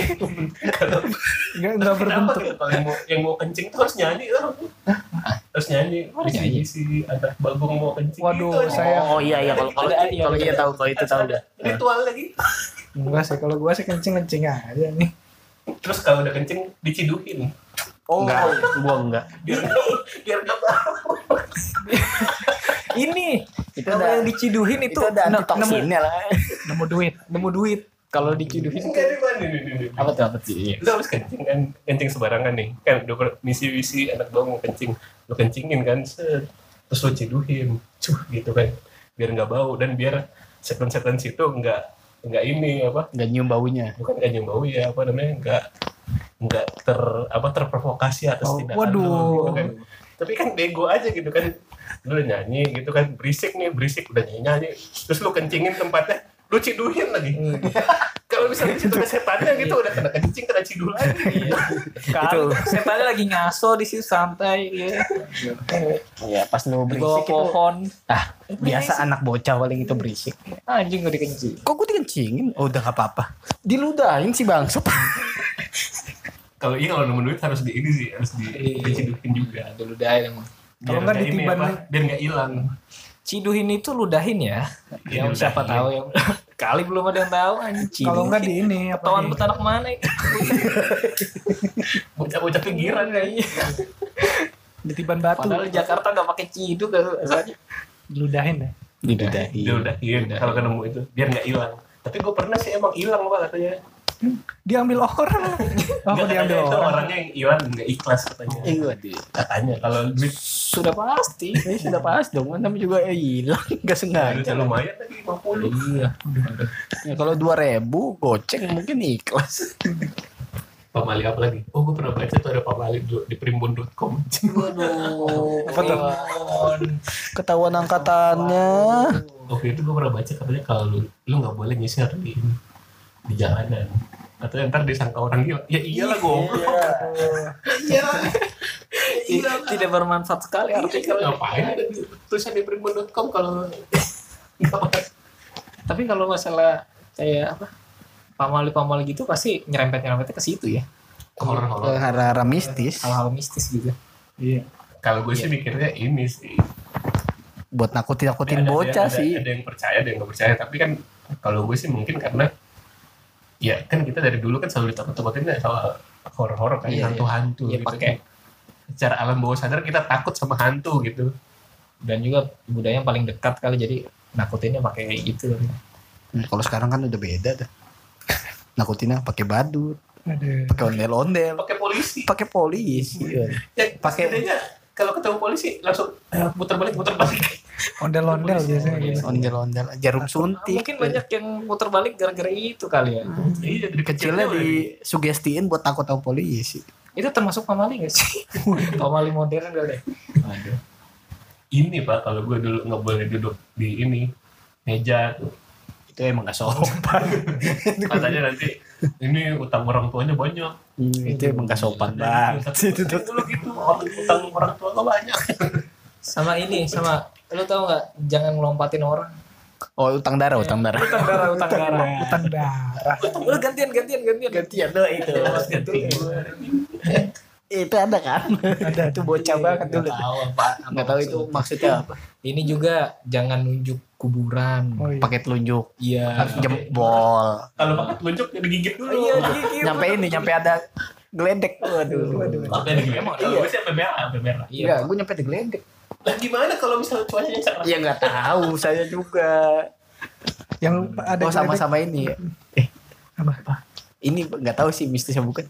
Enggak enggak Kenapa berbentuk. gitu kalau yang mau yang mau kencing tuh harus nyanyi kan? Harus nyanyi. Harus nyanyi. Si anak bagong mau kencing. Waduh, gitu saya- Oh iya iya kalau kalau Ada, iya, kalau iya. iya tahu kalau itu tahu ada dah. ritual lagi. Enggak sih kalau gua sih kencing-kencing aja nih. Terus kalau udah kencing diciduhin. Oh, enggak, gua enggak. Biar biar nggak bau. Ini Itu ada- yang diciduhin itu, Itu ada antitoksinnya lah. Nemu duit. nemu duit. Kalau diciduhin Enggak nih apa tuh apa tuh? Iya. Lu habis kencing kan, kencing sembarangan nih. Kan udah misi-misi anak bagong mau kencing. Lu kencingin kan, set. Terus lu ciduhin. Cuh gitu kan. Biar nggak bau dan biar setan-setan situ nggak nggak ini apa Enggak nyium baunya. bukan nggak nyium bau ya apa namanya nggak nggak ter apa terprovokasi atas Oh, tindakan lu, waduh. gitu kan. tapi kan bego aja gitu kan lu udah nyanyi gitu kan berisik nih berisik udah nyanyi nyanyi terus lu kencingin tempatnya lu ciduhin lagi [laughs] kalau misalnya di situ ada setannya gitu udah kena kencing kena cidul lagi [laughs] Kan setannya lagi ngaso di situ santai ya. Iya, pas lu berisik itu. pohon. Ah, biasa anak bocah paling itu berisik. Anjing gak dikencing. Kok gue dikencingin? Oh, udah gak apa-apa. Diludahin sih bangsat. [laughs] kalau iya kalau nemu duit harus di ini sih harus di Iya. diciduhin juga Dulu dah emang. Kalau Biar nggak ditiban nih. biar nggak hilang Ciduhin itu ludahin ya. Iya, yang siapa ludahin. tahu yang kali belum ada yang tahu anjing. Kalau enggak di ini apa di, betanak mana ya? [laughs] bocah-bocah pinggiran kayaknya ditiban batu. Padahal di Jakarta gak pakai ciduk kan rasanya. Diludahin ya. Diludahin. dia udah iya kalau ketemu itu biar nggak hilang tapi gue pernah sih emang hilang pak katanya Diambil orang. Oh, kok diambil katanya itu orang. orangnya yang hilang nggak ikhlas katanya Iya, katanya kalau duit Sudah pasti. Ya, sudah pas dong, tapi juga eh, hilang, [laughs] nggak sengaja. duitnya lumayan lagi 50 Iya. Ya, kalau dua ribu goceng mungkin ikhlas. pamali apa lagi oh gue pernah baca tuh ada pamali dulu di primbon.com Waduh. Apa tuh? Ketahuan angkatannya. waktu itu gue pernah baca katanya kalau lu lu nggak boleh nyisir di di jalanan atau ntar disangka orang gila ya iyalah goblok iya [laughs] iya Tidak bermanfaat sekali artikel. ngapain ada di- tulisan di primbon.com kalau [laughs] Tapi kalau masalah kayak apa? Pamali-pamali gitu pasti nyerempet-nyerempetnya ke situ ya. horor-horor Hara-hara mistis. Hal-hal mistis gitu. Iya. kalau gue sih mikirnya ini sih Buat nakutin-nakutin Ada- bocah ada- sih. ada yang percaya ada yang nggak percaya tapi kan kalau gue sih mungkin karena ya kan kita dari dulu kan selalu ditakut-takutin ya soal horor-horor kan Iya, iya. hantu-hantu Iya, gitu. pakai. secara alam bawah sadar kita takut sama hantu gitu Dan juga budaya yang paling dekat kali jadi nakutinnya pakai gitu. Hmm, Kalau sekarang kan udah beda dah. [laughs] Nakutinnya pakai badut, pakai ondel-ondel, pakai polisi pakai polisi. ya, Pakai- kalau ketemu polisi langsung eh, muter balik muter balik Ondel-ondel biasanya gitu. Ondel-ondel, jarum suntik. Mungkin banyak yang muter balik gara-gara itu kali ya. iya dari Kecilnya kecilnya disugestiin buat takut sama polisi. Itu termasuk pamali gak sih? pamali modern kali. ya? Aduh. Ini pak kalau gue dulu nggak boleh duduk di ini meja tuh. Itu emang gak sopan. [laughs] Katanya nanti ini utang orang tuanya banyak. itu emang gak sopan banget. Itu dulu gitu orang utang orang tua gak banyak. Sama ini, sama lu tau nggak? Jangan ngelompatin orang. Oh utang darah, utang darah. Utang darah, utang darah. [laughs] Utang darah. Lu gantian, gantian, gantian. Gantian dong itu. [laughs] itu ada kan? Ada itu bocah banget dulu. Tahu apa? Nggak tahu itu maksudnya apa. Ini juga jangan nunjuk kuburan. Oh iya. Pakai telunjuk, Iya. jempol. Kalau pakai telunjuk ya digigit dulu. Iya, gigit. Nyampe ini, nyampe ada geledek. Waduh. Sampai digigit. Emang kalau gue sih sampai merah, sampai merah. Iya. Enggak, gue nyampe di geledek. Lah gimana kalau misalnya cuacanya cerah? Iya nggak tahu, saya juga. Yang ada Oh sama-sama ini ya. Eh, Apa? apa? Ini nggak tahu sih mistisnya bukan.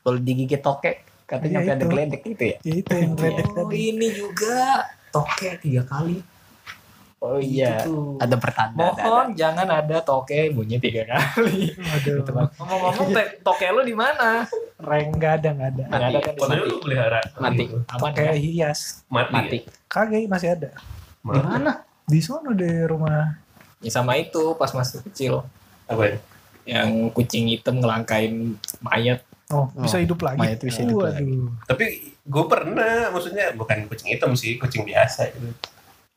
Kalau digigit tokek, katanya sampai ada geledek gitu ya. Ya, itu yang geledek Oh, tadi. ini juga toke tiga kali. Oh iya, Gitu. ada pertanda. ada- Mohon jangan ada toke bunyi tiga kali. Waduh. Gitu. Ngomong-ngomong toke lu di mana? Reng nggak ada nggak ada. Nggak ada kan Kalau mati. lu pelihara Mati. Aman Kayak hias. Mati. Mati. Kagak masih ada. Di mana? Di sono di rumah. Ya sama itu pas masih kecil Apa ya? yang kucing hitam ngelangkain mayat. Oh, bisa hidup lagi. mayat bisa hidup Waduh. Tapi gue pernah, maksudnya bukan kucing hitam sih, kucing biasa gitu.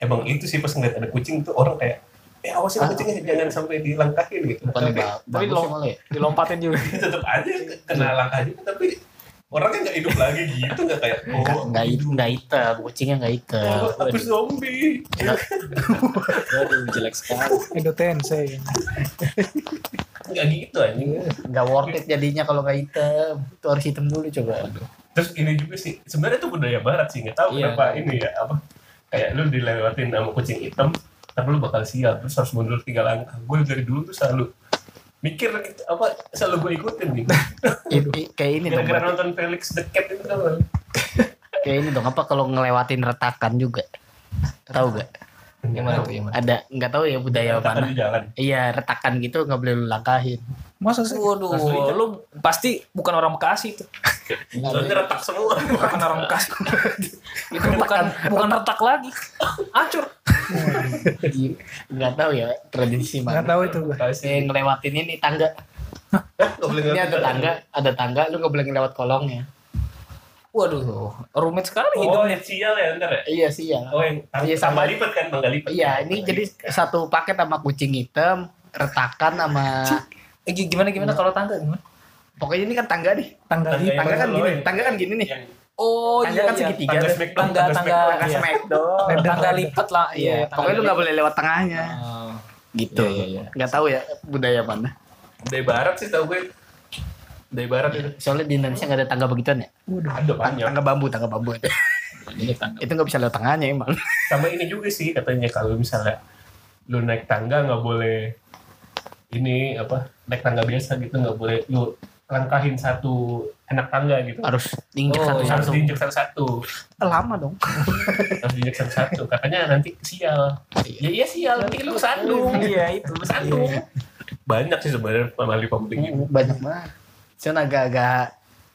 Emang itu sih pas ngeliat ada kucing tuh orang kayak, eh awasin Ah. kucingnya jangan sampai dilangkahin gitu. Bukan tapi tapi lo- ya. Dilompatin juga. [laughs] tetap aja kena langkah juga, tapi orangnya nggak hidup lagi gitu, nggak kayak, Nggak oh, nggak hit- nggak hitam, kucingnya nggak hitam. oh, aku zombie. [laughs] Waduh, jelek sekali. Edo Tensei. Nggak gitu anjing. Nggak worth it jadinya kalau nggak hitam. Itu harus hitam dulu coba. Terus ini juga sih, sebenarnya itu budaya barat sih, nggak tahu Iya. kenapa ini ya, apa, kayak lu dilewatin sama kucing hitam, tapi lu bakal sial, terus harus mundur tiga langkah. Gue dari dulu tuh selalu mikir apa selalu gue ikutin gitu. [laughs] Kayak ini dong. Gara-gara nonton Felix the Cat itu kan. [laughs] Kayak ini dong. Apa kalau ngelewatin retakan juga? Tahu gak? Yang mana tuh? Yang mana? Ada nggak tahu ya budaya Kata mana? di jalan. Iya retakan gitu nggak boleh lu langkahin. Masa sih? Waduh, Asli. lu pasti bukan orang Bekasi tuh. Soalnya retak semua. Bukan orang Bekasi. [laughs] itu bukan bukan retak lagi. Hancur. Nggak tahu ya tradisi Nggak mana. tahu itu gue. Eh, ngelewatin ini tangga. Ini ada tangga, ada tangga, lu nggak boleh ngelewat kolongnya. Waduh, rumit sekali Oh, hidupnya. yang sial ya ntar ya? Iya sih ya. Oh, yang Iya, sama. lipat kan, tangga lipat. Iya, ini jadi satu paket sama kucing hitam, retakan sama Eh, gi- gimana gimana kalau tangga gimana? pokoknya ini kan tangga nih. Tangga Tangga Tangga kan gini, tangga kan gini nih. yang Oh Tangga iya kan iya. segitiga. tangga smackdown, Tangga tangga tangga smackdown. Tangga iya. Render, tangga render. lipat lah. Iya, pokoknya lu nggak boleh lewat tengahnya. Oh. Gitu. Iya, iya, iya. Nggak tahu ya budaya mana. dari barat sih tau gue. Dari barat itu. Soalnya di Indonesia nggak ada tangga begituan ya. Ada banyak. Tangga bambu, tangga bambu. Ini tangga. Itu nggak bisa lewat tengahnya emang. Sama ini juga sih katanya kalau misalnya lu naik tangga nggak boleh ini apa naik tangga biasa gitu nggak boleh lu langkahin satu anak tangga gitu Harus diinjek Oh, satu iya. harus satu. diinjek satu-satu Lama dong. harus diinjek satu-satu katanya nanti sial ya iya sial nanti lu kesandung Iya itu. lu kesandung banyak sih sebenarnya pamali pamali gitu Banyak banget. Cuman agak-agak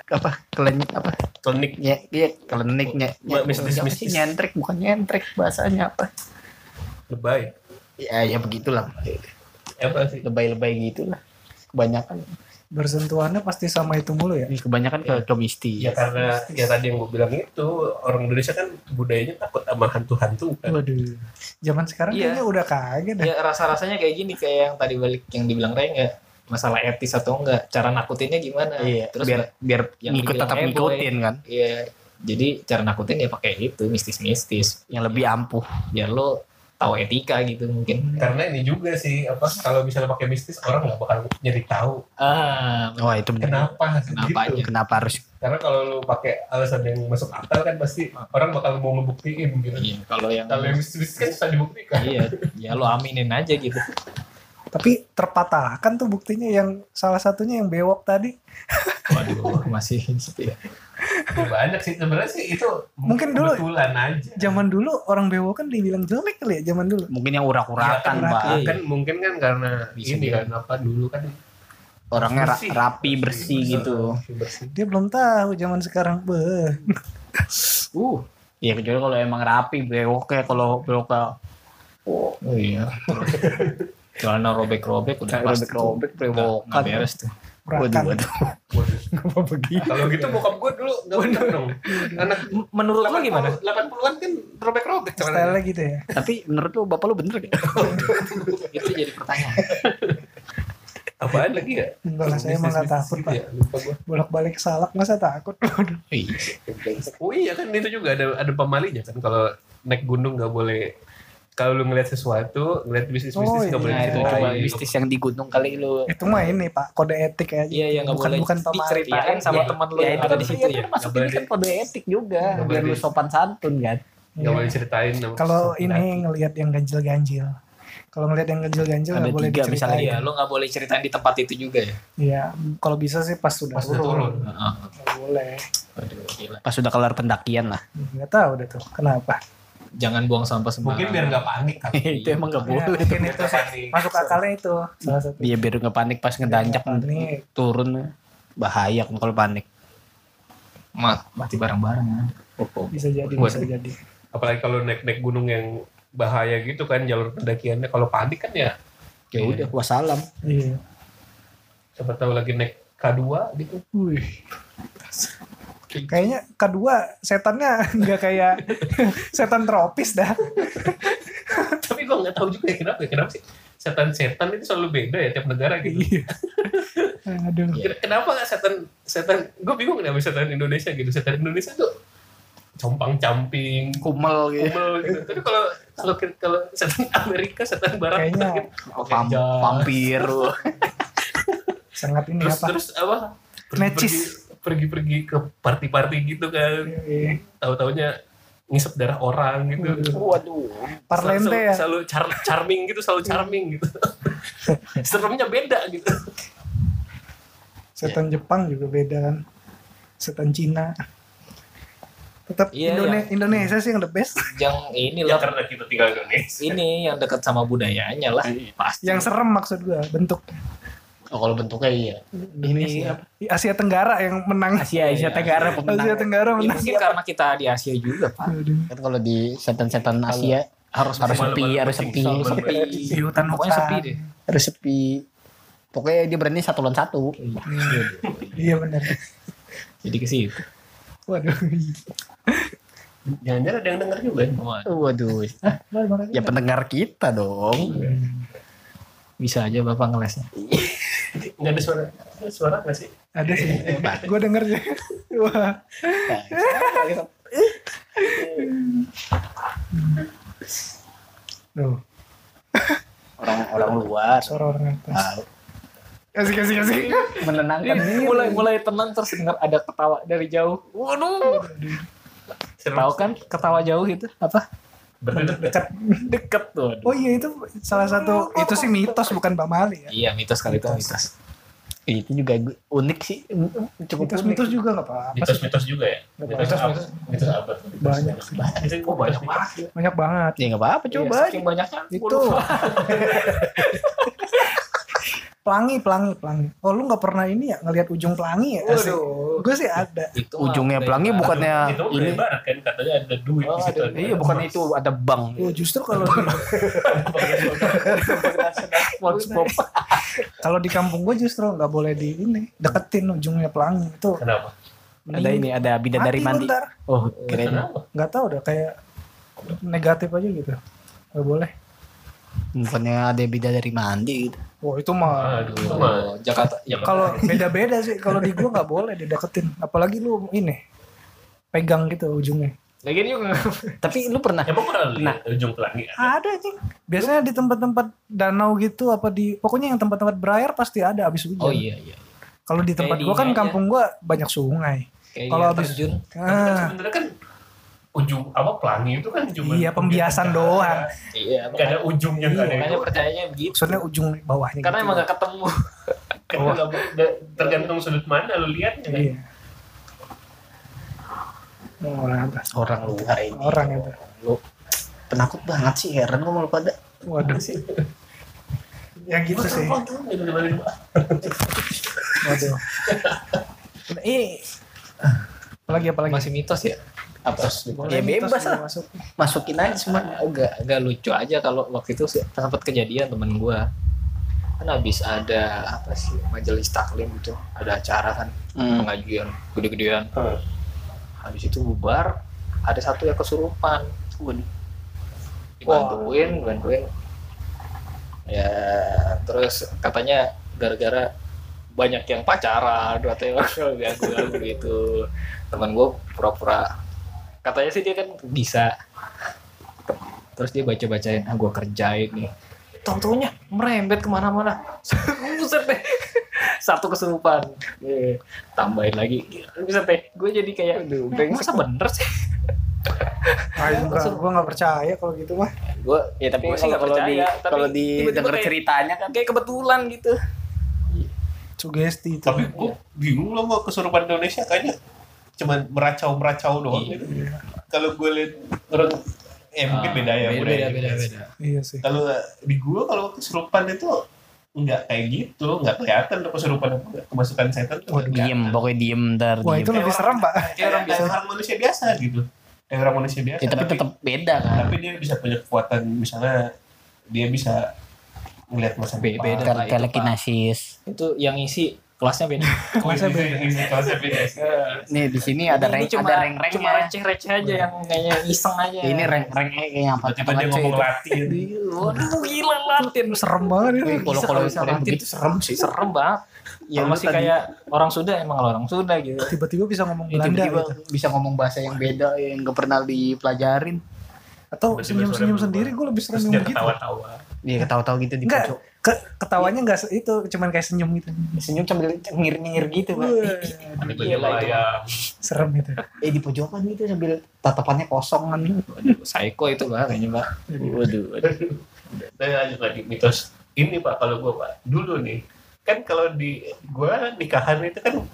apa kelenyit apa klinik nye, iya kelenik nye, Mbak, mistis- mistis. sih? nyentrik bukan nyentrik bahasanya apa lebay ya ya begitulah apa sih? Lebay-lebay gitulah. Kebanyakan. Bersentuhannya pasti sama itu mulu ya. ini kebanyakan ke ke mistis. Ya karena ya tadi yang gue bilang itu orang Indonesia kan budayanya takut sama hantu-hantu kan? Waduh. Zaman sekarang Iya. kayaknya udah kagak dah. Ya rasa-rasanya kayak gini kayak yang tadi balik yang dibilang Ray nggak masalah etis atau enggak cara nakutinnya gimana? Iya terus biar biar yang ngikut dibilang tetap ngikutin kan? Iya, jadi cara nakutin ya pakai itu mistis-mistis. yang lebih ampuh. Biar lo tahu etika gitu mungkin. karena ini juga sih apa kalau misalnya pakai mistis orang nggak bakal nyari tahu Ah, wah itu benar kenapa Kenapanya? gitu. kenapa harus karena kalau lu pakai alasan yang masuk akal kan pasti orang bakal mau ngebuktiin gitu iya, kalau yang kalau yang mistis kan susah dibuktikan iya, ya lo aminin aja gitu. Tapi terpatahkan tuh buktinya yang salah satunya yang bewok tadi. Waduh, masih gitu ya. Ya, banyak sih sebenarnya sih itu Mungkin dulu- aja Zaman dulu orang bewok kan dibilang jelek kali ya zaman dulu. mungkin yang Ya, urak-urakan kan, pak Iya. kan mungkin kan karena Bisa ini kan apa dulu kan orangnya ra- Bersih. rapi bersih gitu. bersih Dia belum tahu zaman sekarang. Beh. Uh, ya kecuali kalau emang rapi brewoknya kalau brewoknya Oh iya. [laughs] Celana robek-robek udah pasti robek-robek, tuh. brewokan. Beres tuh. waduh waduh. [laughs] kalau gitu bokap gue dulu nggak bener dong anak Menurut lo gimana? 80-an kan robek-robek Style gitu ya. Tapi menurut lu bapak lu bener gak? [laughs] Itu jadi pertanyaan. [laughs] apaan lagi ya Enggak lah, saya emang nggak takut, Pak. ya, Bolak-balik salak masa takut. Waduh. oh iya kan itu juga ada ada pemalinya kan kalau naik gunung nggak boleh kalau lu ngeliat sesuatu ngeliat bisnis bisnis Oh, nggak iya. boleh itu diceritain. coba bisnis yang di gunung kali lu. Itu mah ini Pak, kode etik aja. Iya, iya, nggak bukan, boleh Bukan pemali. diceritain sama Ya, teman lo ya, yang ada kan- di situ ya, ya. masuk Nggak ini kan kode etik juga. Biar lu sopan santun kan. nggak Iya. boleh ceritain Kalau ini ngelihat yang ganjil-ganjil. Kalau ngelihat yang ganjil-ganjil Ada nggak boleh tiga misalnya, diceritain. Iya, lo nggak boleh ceritain di tempat itu juga ya. Iya, kalau bisa sih pas sudah pas udah turun Heeh. Nggak boleh. Aduh, gila. Pas sudah kelar pendakian lah. Nggak tahu deh tuh kenapa. Jangan buang sampah sembarangan. mungkin biar nggak panik kan [laughs] itu emang gak Ya, boleh. mungkin itu Nggak masuk akalnya itu salah satu. Iya biar nggak panik pas ngedanjak Panik. turun bahaya kan kalau panik. Ma- mati bareng-bareng ya. Bisa jadi, Buat- bisa jadi. apalagi kalau naik naik gunung yang bahaya gitu kan jalur pendakiannya kalau panik kan ya Ya udah wassalam. Iya. siapa tahu lagi naik K2 gitu Wih. [laughs] Kayaknya kedua setannya [laughs] nggak kayak [laughs] setan tropis dah. tapi gue nggak tahu juga ya kenapa ya kenapa sih setan-setan itu selalu beda ya tiap negara gitu Iya. Aduh. Ken- Kenapa nggak setan setan? Gue bingung kenapa setan Indonesia gitu. Setan Indonesia tuh compang camping, Kumel gitu. kumel gitu. Tapi kalau kalau kalau setan Amerika, setan Barat Kayaknya gitu. Pam Jas. vampir. sangat ini terus apa? terus apa? Necis. Pergi-pergi ke party-party gitu kan. Iya. Tahu-taunya ngisep darah orang gitu. Waduh. Parlente selalu, ya. Selalu char- charming gitu, selalu charming gitu. [laughs] Seremnya beda gitu. Setan Jepang juga beda kan. Setan Cina. Tetap Iya, Indone- Indonesia sih yang the best. Yang ini Ya lah. karena kita tinggal di Indonesia. Ini yang dekat sama budayanya lah. Pasti. Yang serem maksud gua bentuk Oh, kalau bentuknya iya. Ini Asia Tenggara yang menang. Asia Asia Tenggara Asia pemenang. Tenggara Ya, menang. mungkin karena kita di Asia juga, Pak. Kan kalau di setan-setan Asia harus harus sepi, harus sepi, sepi, Di hutan Pokoknya sepi deh. harus sepi. Pokoknya dia berani satu lawan satu. Iya benar. Jadi ke situ. Waduh. Jangan-jangan ada yang denger juga. Waduh, ya pendengar kita dong. bisa aja Bapak ngelesnya. [laughs] Nggak ada suara. Suara nggak sih? Ada sih. Gue denger sih. Wah. Tuh. Orang-orang luar Suara orang atas. Kasih kasih kasih. menenangkan mulai mulai tenang terus dengar ada ketawa dari jauh. Waduh. Tahu kan ketawa jauh itu apa? Berdekat. Dekat. Deket tuh. aduh. Oh iya itu salah satu itu sih mitos bukan Mbak Mali ya. Iya mitos kali itu mitos. Itu juga unik sih. Cukup unik. Mitos-mitos juga nggak apa-apa sih. Mitos-mitos juga ya. Mitos apa? Mitos-mitos. Mitos apa? Banyak. Mitos oh, banyak banget. Banyak banget. Ya nggak apa-apa Iya, coba. saking banyaknya. Itu. [laughs] pelangi, pelangi, pelangi. Oh lu nggak pernah ini ya ngelihat ujung pelangi ya? Waduh. Gue sih ada. Itu Ujungnya pelangi ibarat. bukannya Itu ini. barat kan katanya ada duit Oh, di situ. ada- Iya bukan itu ada bank. Oh justru kalau [laughs] kalau di kampung gue justru nggak boleh di ini deketin ujungnya pelangi itu. Kenapa? Ada ini ada bidadari mandi. ntar. Oh keren. Nggak tahu udah kayak negatif aja gitu. Nggak boleh. Bukannya ada bidadari mandi gitu. Oh itu mah Aduh, itu mah. Oh, Jakarta. Ya, kalau beda-beda sih. Kalau di gue nggak boleh dideketin. Apalagi lu ini pegang gitu ujungnya. Lagian juga Tapi lu pernah Emang pernah lihat ujung pelangi? Ada sih. Biasanya di tempat-tempat danau gitu apa di pokoknya yang tempat-tempat berair pasti ada abis hujan. Oh iya iya. Kalau di tempat Kayak di gua kan aja. kampung gua banyak sungai. Kalau kalau habis- terjun Tapi kan Ah, sebenarnya kan ujung apa pelangi itu kan cuma Iya, pembiasan doang. iya Gak ada ujungnya nggak ada makanya itu. percayanya begitu. maksudnya ujung bawahnya Karena gitu. emang gak ketemu. [laughs] Nggak bu- da- tergantung sudut mana lu lihatnya kan. Iya. Oh, Orang atas. orang luar ini. Orang itu. Lu penakut banget sih heran gua mau pada. Waduh. [laughs] Ya gitu sih. Waduh. [laughs] Ini apalagi apalagi Masih mitos ya? Apa? Ya bebas lah. masuk. Masukin aja semua. agak agak lucu aja kalau waktu itu sempat kejadian temen gua kan habis ada apa sih majelis taklim itu ada acara kan Hmm. pengajian gede-gedean Hmm. habis itu bubar ada satu yang kesurupan Waduh. dibantuin bantuin ya terus katanya gara-gara banyak yang pacaran atau yang [laughs] ganggu gitu teman gue pura-pura katanya sih dia kan bisa. Terus dia baca-bacain ah gue kerjain nih. Tau-taunya merembet ke mana-mana. [laughs] Buset deh. Satu kesurupan. Iya. tambahin lagi. Bisa deh. Gue jadi kayak masa bener sih? Enggak, gue nggak percaya kalau gitu mah. Gue ya tapi Gua sih di percaya, tapi kalau di denger kayak- ceritanya kan. kayak kebetulan gitu. Sugesti itu. Tapi gue bingung loh mau kesurupan Indonesia kayaknya cuman meracau-meracau doang Iya. gitu. Kalau gue lihat orang eh mungkin beda ya beda beda juga. beda Iya sih. Kalau di gue kalau kesurupan itu nggak kayak gitu, nggak kelihatan tuh kesurupan kemasukan setan tuh. nggak diem pokoknya diem ntar Wah diem. itu lebih serem pak. Kayak orang, kayak orang manusia biasa gitu. Kayak orang manusia biasa. Ya, tapi tetap beda kan. tapi dia bisa punya kekuatan misalnya dia bisa melihat masa depan. beda. Telekinesis. itu yang isi kelasnya beda [laughs] Kelasnya beda. Kelasnya beda. [laughs] Nih di sini ada Ini rank cuma ada rank cuma ranknya. receh-receh aja yang kayaknya iseng aja Ini rank rank yang apa? Tiba-tiba dia ngomong Latin. [laughs] waduh gila latin Serem banget itu. Wih, kalau kalau Latin. begitu serem sih. serem banget Ya, masih tadi- kayak orang Sunda emang orang Sunda gitu Tiba-tiba bisa ngomong Ya, Belanda tiba-tiba gitu. bisa ngomong bahasa yang beda yang gak pernah dipelajarin. Atau senyum-senyum sendiri gue lebih serem yang begitu. ketawa-tawa. Dia ketawa-tawa gitu di pojok. Ke, ketawanya enggak se- itu, cuman kayak senyum gitu. Senyum sambil nyengir-nyengir gitu, Pak. Tiba-tiba Iya itu. melayang. Serem gitu. Eh di pojokan gitu sambil tatapannya kosong kan. Waduh, psycho itu bah kayaknya bah Waduh. Dan lanjut lagi mitos ini pak kalau gue pak dulu nih kan kalau di gue nikahan itu kan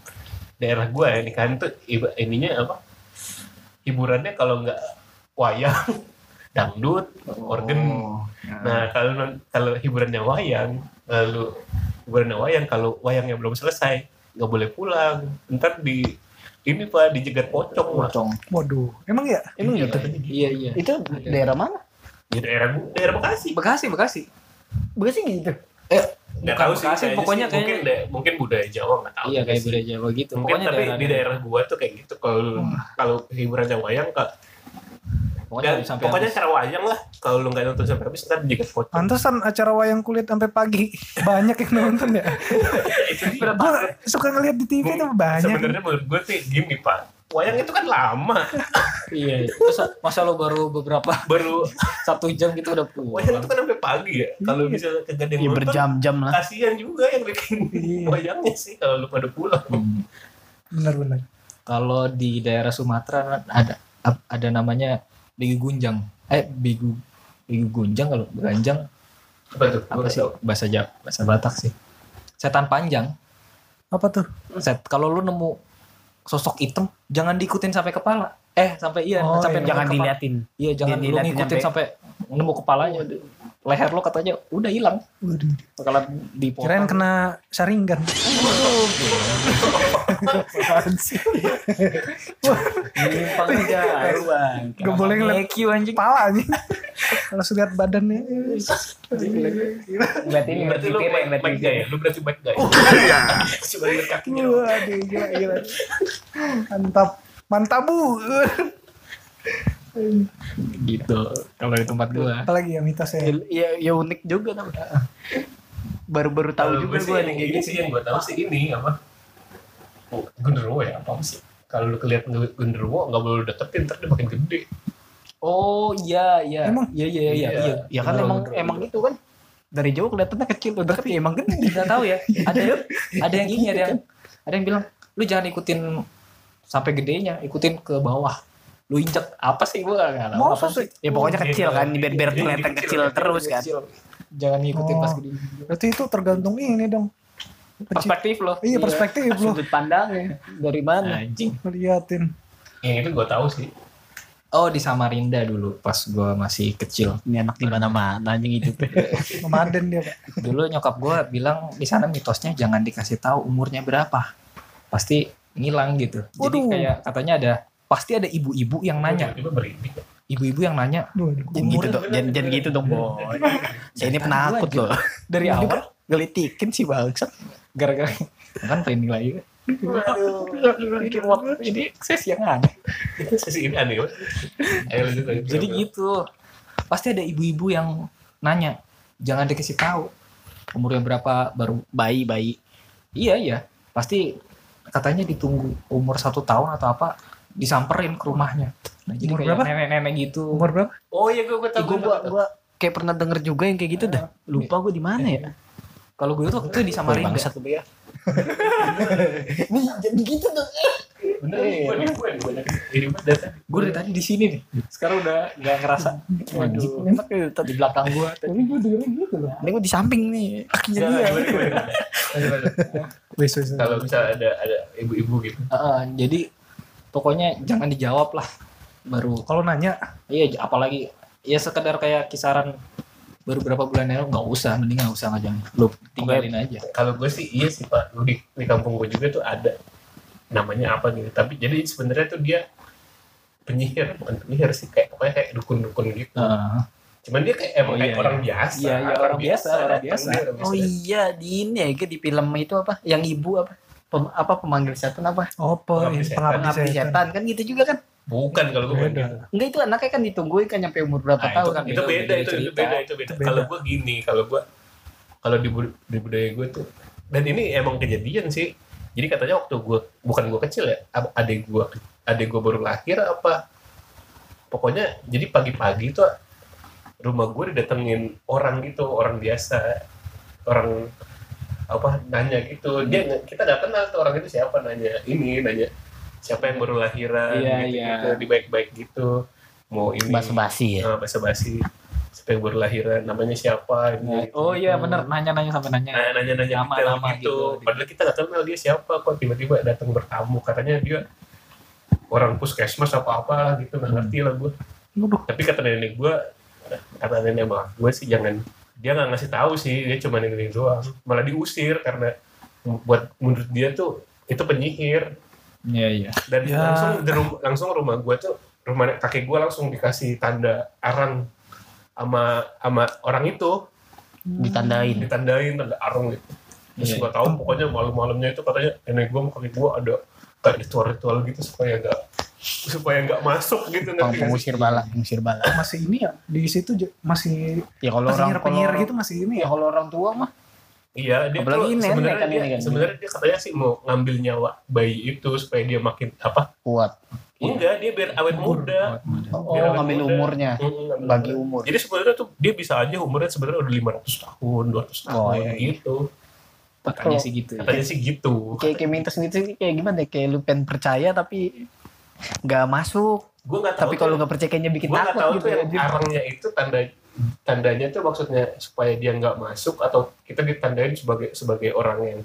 daerah gue ya nikahan itu iba- ininya apa hiburannya kalau nggak wayang dangdut organ Oh. nah kalau kalau hiburannya wayang lalu hiburannya wayang kalau wayangnya belum selesai nggak boleh pulang ntar di ini pak dijegat pocong pak pocong Waduh, emang ya? Emang gitu? iya iya Itu daerah mana? di daerah Bu- daerah Bekasi Bekasi Bekasi Bekasi gitu. nggak Bukan tahu sih Bekasi, pokoknya sih. mungkin da- mungkin budaya Jawa nggak tahu iya kayak sih. budaya Jawa gitu mungkin pokoknya tapi daerah, di daerah gua tuh kayak gitu kalau kalau hiburannya wayang kak pokoknya dan sampai pokoknya habis. cara wayang lah kalau lu nggak nonton sampai habis ntar juga pocong Pantesan acara wayang kulit sampai pagi. Banyak yang nonton ya. itu Gue suka ngeliat di TV tuh banyak. sebenarnya menurut gua sih gini pak wayang itu kan lama iya masa, masa lo baru beberapa [laughs] baru satu jam gitu udah wayang itu pulang kan sampai pagi ya kalau bisa ada yang Ya nonton berjam-jam lah. kasihan juga yang bikin Iya. wayangnya sih kalau lu pada pulang Hmm. Bener-bener. kalau di daerah Sumatera ada ada namanya Bigu Gunjang. Eh Bigu Bigu Gunjang kalau Ganjang apa tuh apa sih? bahasa Jawa bahasa Batak sih. Setan panjang. Apa tuh? set kalau lu nemu sosok hitam jangan diikutin sampai kepala. Eh sampai iya Oh, sampai iya. Jangan kepala. diliatin. iya jangan lu diliatin ngikutin sampai- sampai nemu kepalanya leher lo katanya udah hilang Waduh. bakalan dipotong Kirain kena saringan. Apaan sih? Nyimpang jauh bang Gak boleh ngeliat anjing nih. Kalau sudah lihat badannya. Berarti ini berarti lu baik gak ya lu berarti baik gak ya cuma lihat kakinya Waduh, gila, gila. Mantap. Mantap, Bu. Gitu kalau di tempat gua Apalagi ya mitosnya. Ya, ya unik juga tapi. Baru-baru tahu juga gue gue sih nih kayak ini gitu. sih yang gue tahu sih ini apa oh, genderuwo ya apa sih kalau lu kelihatan genderuwo nggak boleh lu deketin ntar dia makin gede oh iya iya Emang? iya iya iya iya Ya kan emang emang gitu kan. Dari jauh kelihatannya kecil udah tapi emang gede. [laughs] nggak tahu ya ada ada yang gini ada yang ada yang bilang lu jangan ikutin sampai gedenya ikutin ke bawah lu injek apa sih gua nggak tahu Masa apa sih? Ya pokoknya Iya, kecil kan biar biar iya, kelihatan kecil, kecil kecil, terus kan. Kecil. jangan ngikutin Oh. pas gede Berarti itu tergantung ini dong. perspektif lo Iya, perspektif lu. Sudut pandangnya dari mana? anjing Ngeliatin. yang itu gue tahu sih Oh di Samarinda dulu pas gua masih kecil. Ini anak di mana-mana anjing itu. Nomaden [laughs] dia pak. Dulu nyokap gua bilang di sana mitosnya jangan dikasih tahu umurnya berapa. Pasti ngilang gitu. Jadi Waduh. kayak katanya ada pasti ada ibu-ibu yang nanya. Ibu-ibu yang nanya. Jangan gitu dong, jangan, jangan gitu dong boy. [laughs] Saya ini penakut loh. dari awal Gelitikin sih bangsat. gara-gara [laughs] kan training lagi waktu ini sesi yang aneh. Itu sesi ini aneh. Ayo lanjut lanjut. Jadi gitu. Pasti ada ibu-ibu yang nanya, jangan dikasih tahu umurnya berapa baru Bayi bayi. Iya iya, pasti katanya ditunggu umur satu tahun atau apa disamperin ke rumahnya. Nah, jadi Umur kayak berapa? nenek-nenek gitu. Umur berapa? Oh iya gue gue Eh, gua, gua, kayak pernah denger juga yang kayak gitu dah. Lupa gua di mana ya. Kalau gue tuh waktu itu di Samarinda. Bangsat lu ya. Nih jangan gitu dong. Bener nih, gue nih gue. Gue dari tadi di sini nih. Sekarang udah nggak ngerasa. [laughs] Waduh, tadi Di belakang gue. Tapi gue dengerin gitu loh. Ini gua di samping nih. Gimana, dia. [laughs] Kalau misalnya ada ada ibu-ibu gitu. jadi pokoknya jangan dijawab lah. Baru Kalau nanya, iya apalagi ya sekedar kayak kisaran baru berapa bulan yang nggak usah mending nggak usah ngajang lu tinggalin aja Kalau gue sih iya sih pak. Di, di kampung gue juga tuh ada namanya apa gitu. Tapi jadi sebenarnya tuh dia penyihir bukan penyihir sih kayak pokoknya kayak dukun-dukun gitu. Heeh. Cuman dia kayak emang Oh, kayak iya, orang iya. biasa. Iya, iya, orang biasa, orang biasa. Orang Oh iya di ini ya kayak di film itu apa? Yang ibu apa? Pem, apa pemanggil setan apa? oh Pengabdi setan. pengabdi setan. kan gitu juga kan? Bukan kalau gue Beda. gitu. Enggak itu anaknya kan ditungguin kan nyampe umur berapa Nah, itu, tahun kan, kan? itu beda, beda itu, itu beda, itu beda. Itu beda. Kalau gue gini, kalau gue kalau di, bud- di budaya gue tuh dan ini emang kejadian sih. Jadi katanya waktu gue bukan gue kecil ya, adik gue adik gue baru lahir apa pokoknya jadi pagi-pagi tuh rumah gue didatengin orang gitu orang biasa orang apa nanya gitu dia nggak- kita nggak kenal tuh orang itu siapa nanya ini nanya siapa yang baru lahiran Iya, gitu, iya. gitu di baik-baik gitu mau ini Basa-basi ya. Nah, basa-basi siapa yang baru lahiran namanya siapa ini, gitu. oh iya bener nanya-nanya sampai nanya Nah, nanya-nanya Nama- detail nama gitu. gitu. Padahal kita nggak kenal dia siapa kok tiba-tiba datang bertamu. Katanya dia orang puskesmas apa apa gitu nggak ngerti lah gue. Tapi kata nenek gue, kata nenek mah gue sih jangan dia nggak ngasih tahu sih dia cuma nenek doang. Malah diusir karena buat menurut dia tuh itu penyihir iya iya dan Ya. langsung di rum- langsung rumah gue tuh rumah kakek gue langsung dikasih tanda arang sama sama orang itu Ditandain. ditandain tanda arung gitu terus Iya. gue tahu pokoknya malam-malamnya itu katanya nenek gue sama kakek gue ada kayak ritual-ritual gitu supaya nggak supaya nggak masuk gitu sih? Pengusir bala, pengusir bala. Masih ini ya di situ masih Ya kalau orang penyihir penyihir kalau- gitu masih ini Ya ya. kalau orang tua mah iya dia Apalagi tuh sebenarnya kan dia kan. sebenarnya dia katanya sih mau ngambil nyawa bayi itu supaya dia makin apa kuat. enggak dia biar awet muda Oh, Biar awet ngambil muda. umurnya. Mm, ngambil Bagi umur. umur. jadi sebenarnya tuh dia bisa aja umurnya sebenarnya udah 500 tahun 200 tahun Oh, iya, iya. gitu katanya sih gitu ya. katanya sih gitu Kayak kayak minta sendiri kayak gimana ya? Kayak lu pengen percaya tapi nggak masuk. gue nggak tahu Tapi kalau nggak percaya kayaknya bikin nggak takut tahu gitu tuh ya. yang arangnya itu tanda tandanya tuh maksudnya supaya dia nggak masuk atau kita ditandain sebagai sebagai orang yang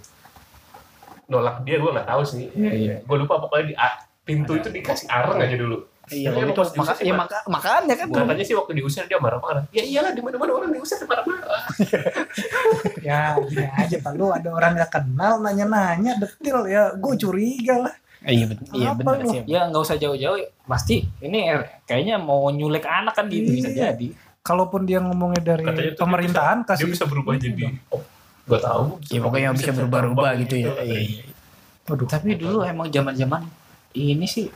nolak dia gue nggak tahu sih Iya, iya. gue lupa pokoknya di pintu itu dikasih arang aja dulu Iya, kalau emang itu maka, sih, ya maka, makanya kan. katanya sih waktu diusir dia marah-marah ya iyalah di mana-mana orang diusir dia marah-marah [laughs] Ya gini aja pak lu ada orang gak kenal nanya-nanya detil ya gue curiga lah. Iya benar. Iya benar sih. ya nggak usah jauh-jauh pasti ini eh, kayaknya mau nyulik anak kan gitu bisa Iya. jadi Kalaupun dia ngomongnya dari Katanya tuh dia pemerintahan dia kasih bisa berubah jadi oh, gue tahu Ya pokoknya bisa berubah-ubah gitu ya. Iya, iya. Waduh. tapi dulu emang zaman-zaman ini sih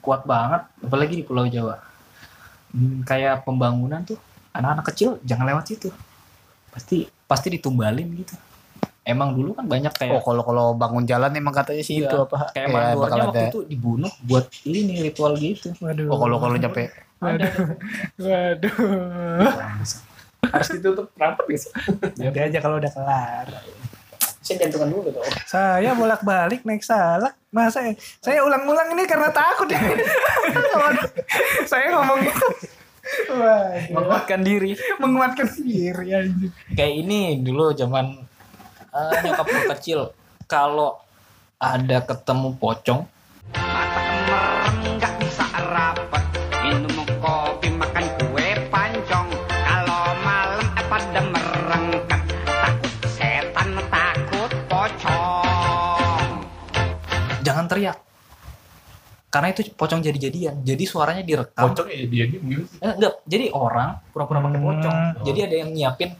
kuat banget apalagi di Pulau Jawa Hmm, kayak pembangunan tuh anak-anak kecil jangan lewat situ pasti pasti ditumbalin gitu emang dulu kan banyak kayak Oh kalau kalau bangun jalan emang katanya sih Iya. itu apa? kayak ya, mandornya waktu ada. itu dibunuh buat ini ritual gitu Waduh. Oh kalau kalau nyampe ada Waduh. harus ditutup rapat gitu Nanti aja kalau udah kelar. saya jantungan dulu tuh Saya bolak-balik naik salak. Masa ya? saya ulang-ulang ini karena takut ya. [laughs] Waduh. saya ngomong gitu. Wah, menguatkan diri menguatkan diri anjing. kayak ini dulu zaman uh, nyokap gue kecil kalau ada ketemu pocong mata kemerem nggak bisa rapat minum kopi makan kue pancong. Kalau malam eh, pada merengkat takut setan takut pocong. Jangan teriak. Karena itu pocong jadi-jadian. Jadi suaranya direkam. Pocong ya dia gimana gitu. eh, enggak. Jadi orang pura-pura pakai pocong. Hmm. jadi ada yang nyiapin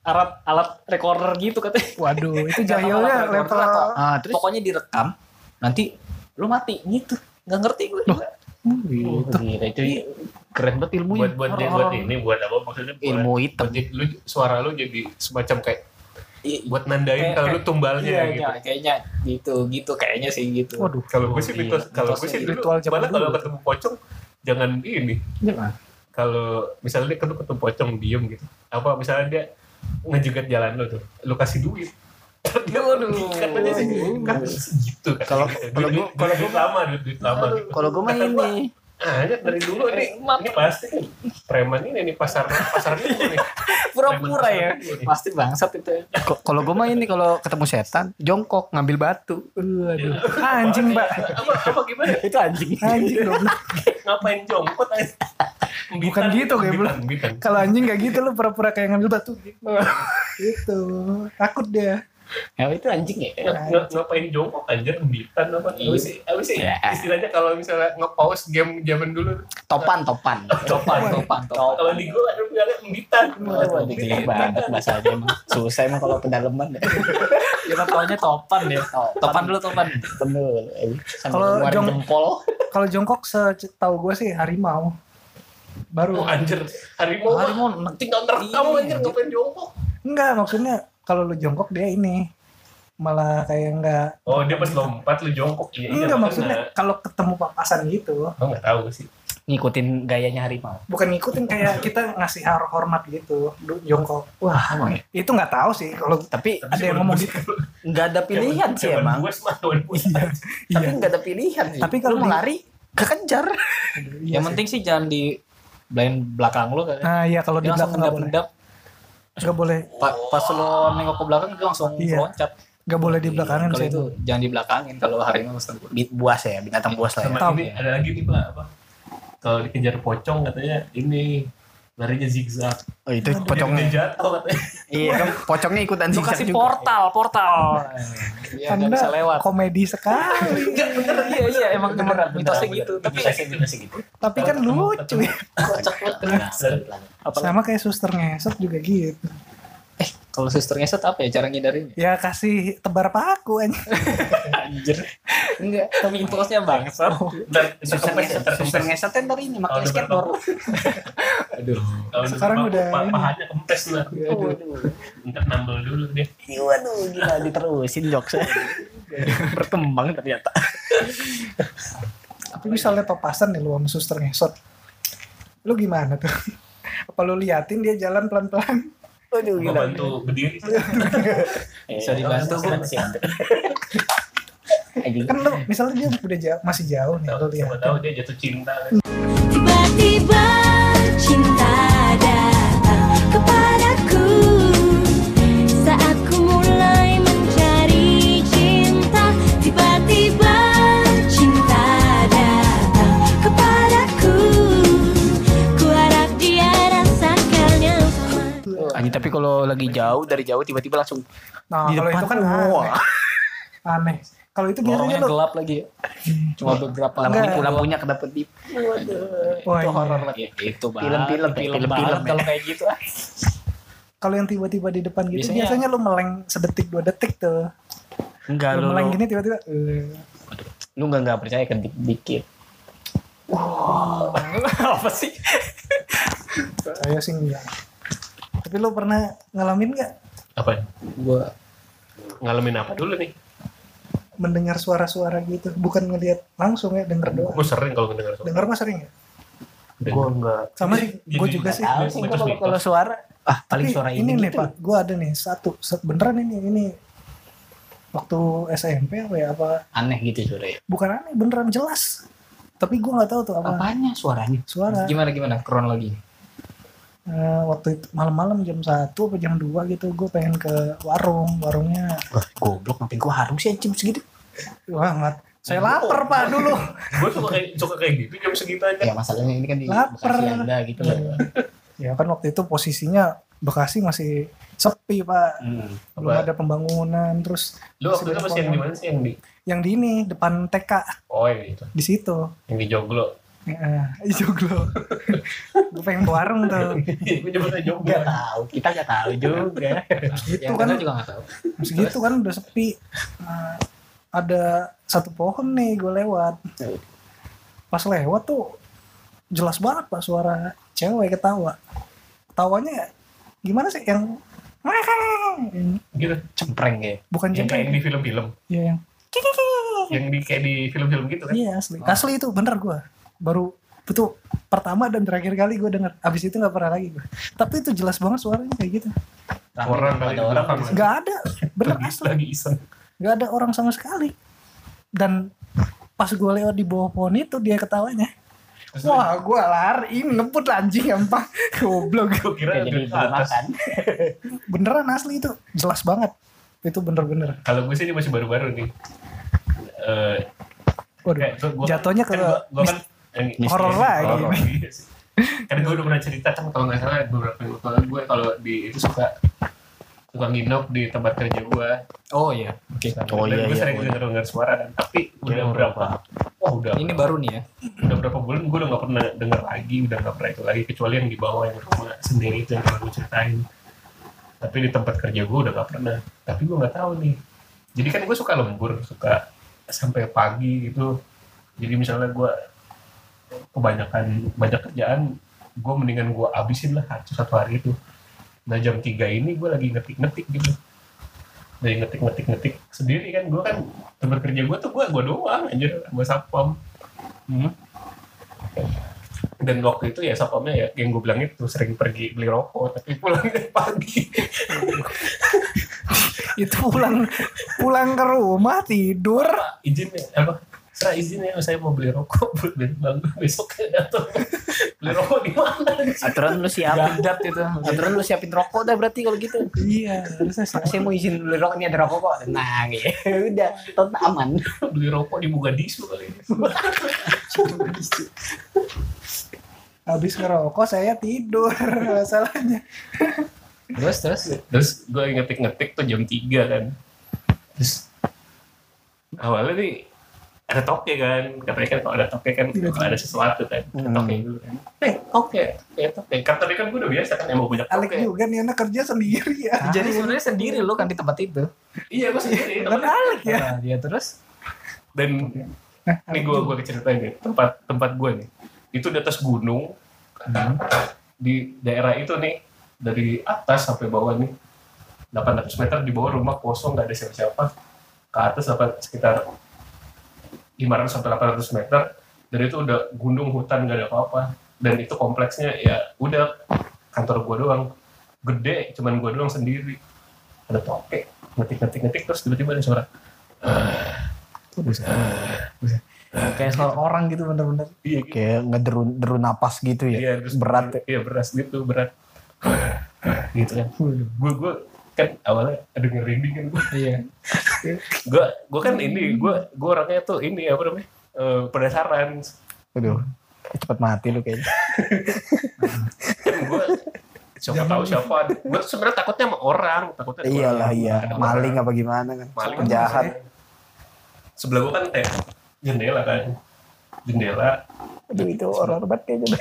alat alat recorder gitu katanya Waduh, itu [laughs] jahilnya level atau Ah, terus pokoknya direkam nanti lu mati gitu nggak ngerti gue juga gitu. Gila, itu keren banget ilmunya. Buat buat dia buat ini buat apa maksudnya buat, Ilmu hitam. buat lu suara lu jadi semacam kayak I- buat nandain Kayak- kalau lu tumbalnya iya, gitu. iya, kayaknya gitu gitu kayaknya sih gitu Waduh. Kalau gue sih Oh, mitos, iya. kalau gue sih dulu ritual zaman malah kalau dulu. ketemu pocong jangan ini. Gimana? Kalau misalnya dia ketemu ketemu pocong diem gitu. Apa misalnya dia ngejegat jalan lu tuh, lu kasih duit. Dia Waduh. [laughs] katanya sih kan segitu kan. Kalau- Duit- kalau duit lama duit, duit lama. Kalau gue mah Kata ini Ah, ya dari dulu nih, ini pasti nih, preman ini nih pasar pasar minggu nih. [laughs] pura-pura ya minggu pasti bangsat itu ko- kalau gue mah ini kalau ketemu setan jongkok ngambil batu. Waduh. Anjing, Mbak. Apa apa gimana? itu anjing Anjing goblok. Ngapain jongkot aja? Bukan gitu, goblok. Bitan, Kalau anjing gak gitu lu pura-pura kayak ngambil batu. Gitu. Takut dia. Ya itu anjing ya nga- ngapain jongkok anjir bitan apa Iya. apa sih apa sih Ya. istilahnya kalau misalnya nge-pause game zaman dulu Topan, topan. [laughs] topan topan topan kalau di gua ada bilangnya embitan Waduh, gila banget bahasanya emang. Susah emang kalau pendalaman. [laughs] kita taunya topan ya topan dulu topan Bener. Sambil Kalau ngeluarin jong- jempol. Kalau jongkok setahu gue sih harimau. Baru. oh anjir harimau harimau tinggal nerekam Iya, anjir ngapain jongkok Enggak, maksudnya kalau lu jongkok dia ini malah kayak enggak oh dia pas lompat lu jongkok iya iya enggak makanya. maksudnya kalau ketemu papasan gitu oh nggak tahu sih Ngikutin gayanya harimau. bukan ngikutin kayak kita ngasih hormat gitu du- jongkok Wah, emang ya. itu nggak tahu sih kalau Tapi ada yang ngomong gitu [laughs] nggak ada pilihan sih emang. Tapi iya nggak ada pilihan sih. Tapi kalau lu mau lari kekejar. Iya yang penting sih jangan di blind belakang lu kan nah iya kalau di belakang nggak boleh mendap-mendap nggak boleh Pa- pas lo nengok ke belakang dia langsung Iya. loncat nggak boleh di belakangin kalau sih itu jangan di belakangin kalau harimau Ustaz. Bi- Buas ya, binatang buas lah ya. sama ini ada lagi nih pak apa kalau dikejar pocong katanya ini larinya zigzag Oh itu Dia pocongnya. jatuh katanya Iya kan pocongnya ikutan zigzag kasih juga. portal portal Iya, nggak anda bisa lewat komedi sekali iya iya emang beneran mitosnya gitu tapi gitu. tapi kan lucu ya kocak banget sama kayak suster ngesot juga gitu kalau suster ngesot apa ya cara ngindarinnya? Ya kasih tebar paku aja [laughs] anjir. Enggak. Mitosnya bangsat. Dan Suster ngesot, suster ngesot kan dari ini [laughs] udah skateboard. aduh. Kalau Sekarang udah pahanya kempes lah. Waduh. Ntar nambel dulu dia. Waduh, gila diterusin jokesnya. [laughs] Berkembang ternyata. tapi misalnya papasan nih lu sama suster ngesot. Lu gimana tuh? Apa lu liatin dia jalan pelan-pelan Waduh, Gua gila. bantu berdiri. [laughs] Bisa dibantu, Bu. Anjing. kan lu misalnya dia udah jauh, masih jauh nih lihat tahu dia jatuh cinta. Tiba-tiba Anjing tapi kalau lagi jauh dari jauh tiba-tiba langsung nah di kalau depan itu kan wah. aneh. Aneh. Kalau itu lorongnya biasanya lu gelap lagi. Ya cuma beberapa Enggak. lampu lampunya kedapet di wah, itu horor banget. Ya, itu banget Film-film, film, film-film banget. kalau kayak gitu. Kalau yang tiba-tiba di depan gitu Biasanya- biasanya, lu meleng sedetik dua detik tuh. Enggak lu lu. meleng gini tiba-tiba lu enggak enggak percaya kan di- dikit. [laughs] apa sih? Saya sih enggak tapi lu pernah ngalamin nggak? Apa? gua Ngalamin apa dulu nih? mendengar suara-suara gitu. Bukan ngelihat langsung ya denger doang. Gue sering kalau mendengar suara. denger mah sering ya? Gua enggak. sama sih gue juga sih. Tahu sih gua kalau suara. Ah paling Tapi suara ini, ini, nih gitu. pak. Gue ada nih satu. Beneran ini ini. Waktu SMP apa ya apa? Aneh gitu suara. bukan aneh beneran jelas. Tapi gue nggak tahu tuh apa. Apanya suaranya? suara. Gimana gimana? Kronologi Eh, waktu itu malam-malam jam satu apa jam 2 gitu gue pengen ke warung warungnya Wah, goblok ngapain gua harum sih anjing segitu. wah nggak saya lapar pak dulu Gue suka kayak suka kayak gitu jam segitu aja. Ya masalahnya ini kan di Lapar. Bekasi Anda gitu loh. ya kan waktu itu posisinya Bekasi masih sepi pak Hmm. belum Apa? ada pembangunan terus Lu waktu itu masih yang di mana sih yang di yang di ini depan TK Oh yang itu, di situ yang di Joglo. Ya joglo [laughs] gue pengen ke warung tuh [laughs] Gue nyebutnya Joglo. Gak tahu, kita gak tahu juga. itu Yang kan juga nggak tahu. segitu kan udah sepi Nah, ada satu pohon nih gue lewat pas lewat tuh jelas banget pak suara cewek ketawa ketawanya gimana sih yang Gitu. Cempreng ya. bukan Yang kayak jempol di film-film. ya yang Yang di kayak di film-film gitu kan. iya asli asli itu bener gue baru itu pertama dan terakhir kali gue denger. Abis itu nggak pernah lagi gue tapi itu jelas banget suaranya kayak gitu. Orang kali di belakang. nggak ada. Bener Lagi, asli. lagi iseng. nggak ada orang sama sekali. Dan pas gue lewat di bawah pohon itu dia ketawanya. Terus wah gue lari. Ngebut anjing apa [laughs] goblok. Gue kira jadi makan. [laughs] beneran asli itu. Jelas banget. Itu bener-bener. Kalau gue sih ini masih baru-baru nih. Eh, waduh kayak gua- gua- jatuhnya ke kan gua, gua kan yang horor lagi iya sih. Kan gue udah pernah cerita kan kalau nggak salah beberapa minggu lalu gue kalau di itu suka suka nginep di tempat kerja gue. Oh iya. Oke. Oh, Dan iya, gue iya, sering iya. denger dengar suara kan. Tapi udah Iya, berapa? Wah udah. Ini baru nih ya. udah berapa bulan gue udah nggak pernah denger lagi, udah nggak pernah itu lagi kecuali yang di bawah yang rumah sendiri itu yang pernah gue ceritain. Tapi di tempat kerja gue udah nggak pernah. Tapi gue nggak tahu nih. Jadi kan gue suka lembur, suka sampai pagi gitu. Jadi misalnya gue kebanyakan banyak kerjaan, gue mendingan gue abisin lah satu satu hari itu. Nah jam 3 ini gue lagi ngetik-ngetik gitu. Dari ngetik-ngetik-ngetik sendiri kan, gue kan tempat kerja gue tuh gue gue doang anjir sama satpam. Hmm. dan waktu itu ya satpamnya ya yang gue bilang itu sering pergi beli rokok tapi pulangnya pagi itu pulang pulang ke rumah tidur izin ya apa saya izin ya saya mau beli rokok [laughs] buat bang besoknya datang beli rokok di mana Aturan lu siapin. Gadat itu. Aturan lu siapin rokok dah berarti kalau gitu. iya harusnya sih. Saya mau izin beli rokok, ini ada rokok kok. Tenang ya. [laughs] Udah, total aman. [laughs] beli rokok di Mogadishu kali habis ngerokok saya tidur masalahnya Terus terus. terus gue ngetik-ngetik tuh jam 3 kan terus awalnya nih ada toke kan? Katanya kan kalau ada toke kan kalau ada sesuatu kan. Ada toke dulu kan. Eh toke. Ya toke. Kan tadi kan gue udah biasa kan emang banyak toke. juga nih anak kerja sendiri ya. Jadi sebenarnya sendiri lo kan di tempat itu. iya gue sendiri. [laughs] Kan Alik ya. Nah, dia terus. dan ini gue gue ceritain nih tempat tempat gue nih. Itu di atas gunung. Di daerah itu nih dari atas sampai bawah nih 800 meter di bawah rumah kosong nggak ada siapa-siapa. Ke atas apa sekitar 500 sampai 800 meter dan itu udah gunung hutan nggak ada apa-apa dan itu kompleksnya ya udah kantor gue doang gede cuman gue doang sendiri ada toke ngetik ngetik ngetik terus tiba-tiba ada suara Kayak suara orang gitu bener-bener. iya gitu. Kayak ngederu deru napas gitu ya. Iya, terus Berat ya. Iya beras gitu, berat. gitu kan. Gue gue kan awalnya ada ngerinding kan gue. Iya. Gue gue kan ini gue gue orangnya tuh ini apa namanya eh, penasaran. Aduh. Cepet mati lu kayaknya. Kan gue siapa tahu siapa. Gue tuh sebenarnya takutnya sama orang, takutnya sama Iyalah orang. iya. Maling orang. apa gimana kan. Maling Penjahat. Sebelah gue kan kayak jendela kan. Jendela. Aduh itu horor banget kayaknya.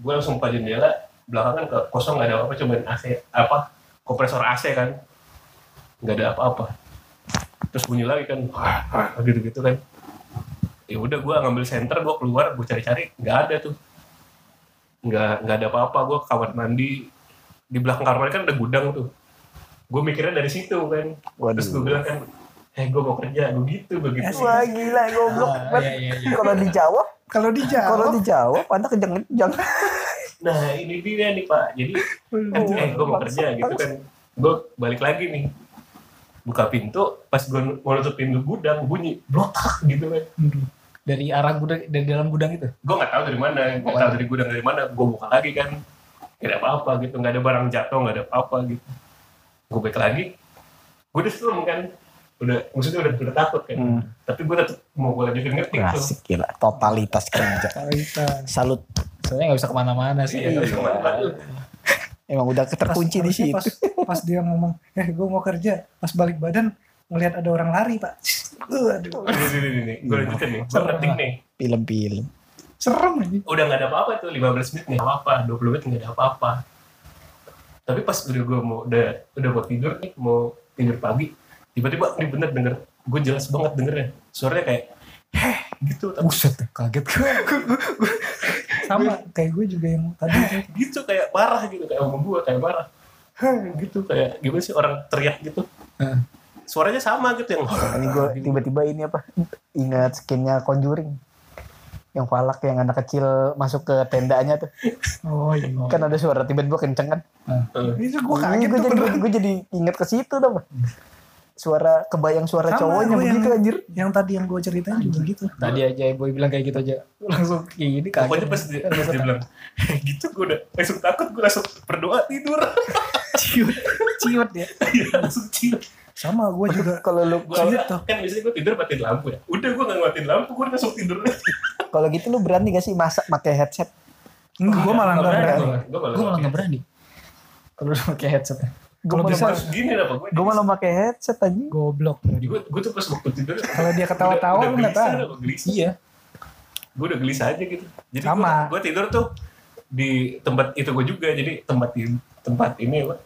Gue langsung buka jendela. Belakangan ke kosong nggak ada apa-apa, cuman AC apa kompresor AC kan. Nggak ada apa-apa. Terus bunyi lagi kan, gitu-gitu kan. Ya udah gue ngambil senter, gue keluar, gue cari-cari, nggak ada tuh. Nggak nggak ada apa-apa, gue ke kamar mandi. Di belakang kamar mandi kan ada gudang tuh. Gue mikirnya dari situ kan. Terus gue Waduh. bilang kan, eh gue mau kerja, begitu begitu. Wah gila goblok Ah, iya, iya, iya. Kalau dijawab, kalau kalau dijawab dijawab anda kejang-kejang. Nah ini dia nih Pak, jadi eh gue mau kerja gitu kan, gue balik lagi nih, buka pintu, pas gue mau nutup pintu gudang bunyi blotak gitu kan, Dari arah gudang dari dalam gudang itu. gue nggak tahu dari mana, nggak tahu dari gudang dari mana, gue buka lagi kan, ada apa-apa gitu, nggak ada barang jatuh, nggak ada apa-apa gitu, gue balik lagi, gue udah serem kan, udah maksudnya udah, udah takut kan, Hmm. tapi gue tetap mau gue lanjutin ngetik tuh, Asik gila. Totalitas kerja. Salut. Soalnya nggak bisa ke mana-mana sih. iya ke mana-mana. Emang udah Pas- terkunci di situ. Pas, pas dia ngomong, eh gue mau kerja. Pas balik badan, ngelihat ada orang lari pak. Aduh, Ini, ini, ini, ini. Gue lanjutin nih. Gue nih. Film-film. serem aja. Udah gak ada apa-apa tuh. 15 menit gak apa-apa. 20 menit gak ada apa-apa. Tapi pas udah gue mau, udah, udah mau tidur nih, mau tidur pagi. Tiba-tiba ini bener denger. Gue jelas banget dengernya. Suaranya kayak, heh gitu. Tapi Buset, kaget gue. Sama kayak gue juga yang tadi. [laughs] gitu kayak marah gitu. Kayak omong gue kayak marah. Heh gitu kayak gimana sih orang teriak gitu. Suaranya sama gitu yang Ini gue tiba-tiba ini apa? Ingat skinnya Conjuring. Yang falak yang anak kecil masuk ke tendanya tuh. Oh iya. Kan ada suara tiba-tiba kenceng kan. Itu gue Ini kaget gue tuh jadi, gue jadi inget ke situ dong. Suara kebayang suara Sama, cowoknya begitu yang- anjir. Yang tadi yang gue ceritain juga gitu. Tadi aja boy bilang kayak gitu aja. [laughs] Langsung gini kaget. Pokoknya pas dia, pas dia bilang gitu gue udah langsung takut gue langsung berdoa tidur. [laughs] Ciut, ciut ya. Iya langsung cium. Sama gue juga. [laughs] Kalau lu Gue kalau, kan biasanya gue tidur matiin lampu ya. Udah gue gak matiin lampu gue langsung tidur. kalau gitu lu berani gak sih masak pakai headset? Gue malah nggak berani. Gue malah, nggak berani. Kalau lu pakai headset. Bisa, malah- Terus gini apa gue? Gue malah pakai headset anjing. goblok. Gue gue tuh pas waktu tidur. Kalau dia ketawa-tawa, udah nggak tahu. Iya. Gue udah gelisah aja gitu. Jadi Sama. gue gue tidur tuh di tempat itu gue juga. Jadi tempat ini tempat ini apa?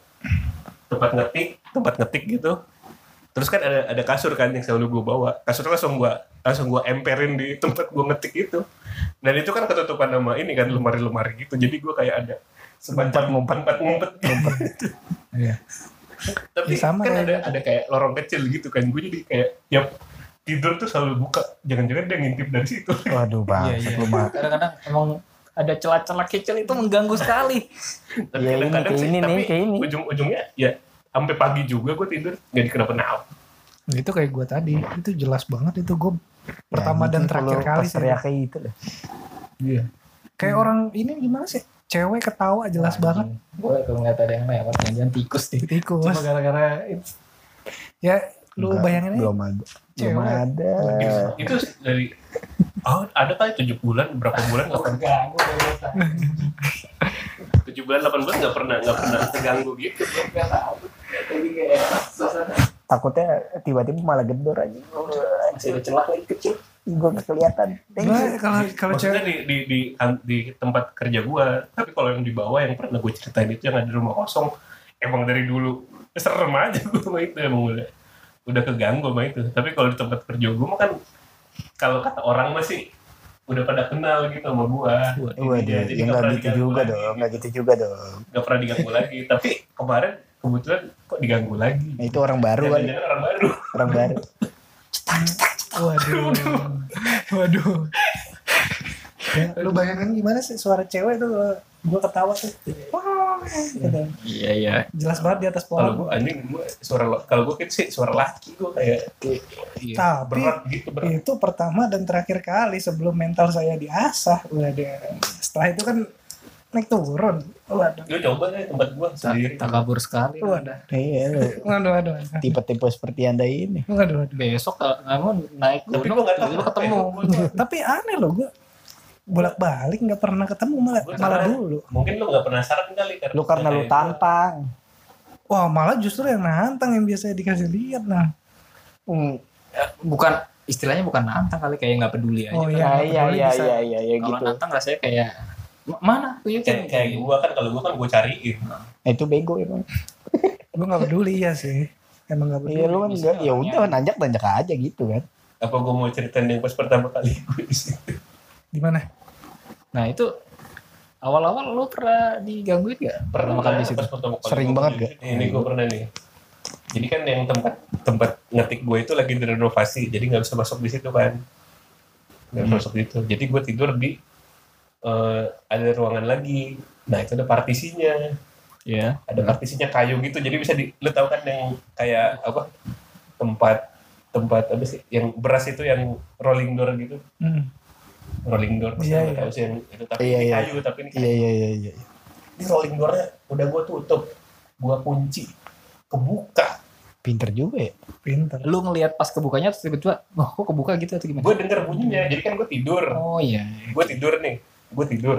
Tempat ngetik, tempat ngetik gitu. Terus kan ada ada kasur kan yang selalu gue bawa. Kasurnya langsung gue langsung gue emperin di tempat gue ngetik itu. Dan itu kan ketutupan sama ini kan lemari-lemari gitu. Jadi gue kayak ada semacam ngumpet ngumpet ngumpet. [laughs] Iya. Tapi Ya, sama kan kayak ada ada kayak lorong kecil gitu kan. Gue jadi kayak tiap tidur tuh selalu buka. Jangan-jangan dia ngintip dari situ. Waduh [laughs] bang, Iya, iya. Kadang-kadang emang ada celah-celah kecil itu mengganggu sekali. [laughs] Tapi Ya, ini, kadang-kadang kayak sih, ini nih, tapi kayak ini. ujung-ujungnya ya sampai pagi juga gue tidur nggak dikenapa-napa. Itu kayak gue tadi. Itu jelas banget itu gue pertama Ya, dan gitu terakhir kali sih. teriak kayak gitu loh. Iya. Kayak orang ini gimana sih? Cewek ketawa jelas banget. Gue kalau ngeliat ada yang lewat jangan tikus deh. Tikus. Cuma gara-gara itu. Ya lu Enggak, bayangin aja. Belum ada. Belum Cewek. ada. Itu dari oh ada kali tujuh bulan berapa bulan nggak pernah Ganggu tujuh bulan delapan bulan nggak pernah nggak pernah terganggu gitu. Takutnya tiba-tiba malah gedor aja. masih ada celah lagi kecil. Gue gak kelihatan. Thank you. kalau kalau cewek di, di, di, di tempat kerja gua tapi kalau yang di bawah yang pernah gue ceritain itu yang ada rumah kosong emang dari dulu serem aja gue sama itu emang udah udah keganggu sama itu tapi kalau di tempat kerja gue mah kan kalau kata orang masih udah pada kenal gitu sama gua Waduh, Intinya, jadi ya nggak gitu juga lagi. dong, nggak gitu juga dong. nggak pernah diganggu lagi tapi kemarin kebetulan kok diganggu lagi Nah, itu orang baru kan, orang baru orang baru. [laughs] waduh. waduh. Ya, lu bayangin gimana sih suara cewek tuh kalau gua ketawa tuh. Wah, gitu. Iya iya. Jelas banget di atas kalau pohon. gua anjing gua suara kalau gua kan sih suara laki gua kayak Tapi berat gitu berat itu pertama dan terakhir kali sebelum mental saya diasah. Waduh. Setelah itu kan naik turun. Waduh. Lu coba deh tempat gua sendiri. Tak kabur sekali. Waduh. Iya, lu Waduh, waduh. tipe-tipe seperti anda ini. Waduh, waduh. Besok kamu naik Tapi gunung gua nggak tiba-tiba ketemu. ya, [laughs] gua- Tapi aneh loh gue bolak-balik nggak pernah ketemu malah Gua malah dulu. Mungkin lu gak penasaran kali karena Lu karena lu tantang. Wah malah justru yang nantang yang biasanya dikasih lihat nah. Hmm, eh, bukan istilahnya bukan nantang kali kayak nggak peduli aja. Oh, kan. iya. Iya, nggak iya, iya, iya, iya, iya, Kalau gitu. nantang rasanya kayak "Ma- mana tunjukin kayak, kayak gua kan kalau gua kan gua cariin Nah, itu bego emang. [laughs] Gue nggak peduli ya sih. Emang nggak peduli. Iya, lu kan enggak, ya udah nanjak-nanjak aja gitu kan. apa gua mau ceritain yang pas pertama kali [laughs] gua di situ Di mana? Nah itu awal-awal lu pernah digangguin gak? pernah makan di situ. pas pertama kali Sering banget gak? ini gua pernah nih jadi kan yang tempat tempat ngetik gue itu lagi direnovasi jadi nggak bisa masuk di situ kan nggak bisa masuk di situ jadi gue tidur di eh, ada ruangan lagi nah itu ada partisinya Iya. ada partisinya kayu gitu jadi bisa di lu tahu kan yang kayak apa tempat tempat apa sih yang beras itu yang rolling door gitu Hmm. rolling door pasti Iya, lu iya. tahu sih yang itu tapi Iya, ini iya. kayu tapi ini kayu. Iya, iya, iya, iya. ini rolling doornya udah gua tutup gua kunci kebuka Pinter juga ya. Pinter. Lu ngelihat pas kebukanya terus tiba-tiba, wah kok kebuka gitu atau gimana? gue denger bunyinya jadi kan gue tidur Oh iya. gue tidur nih gue tidur.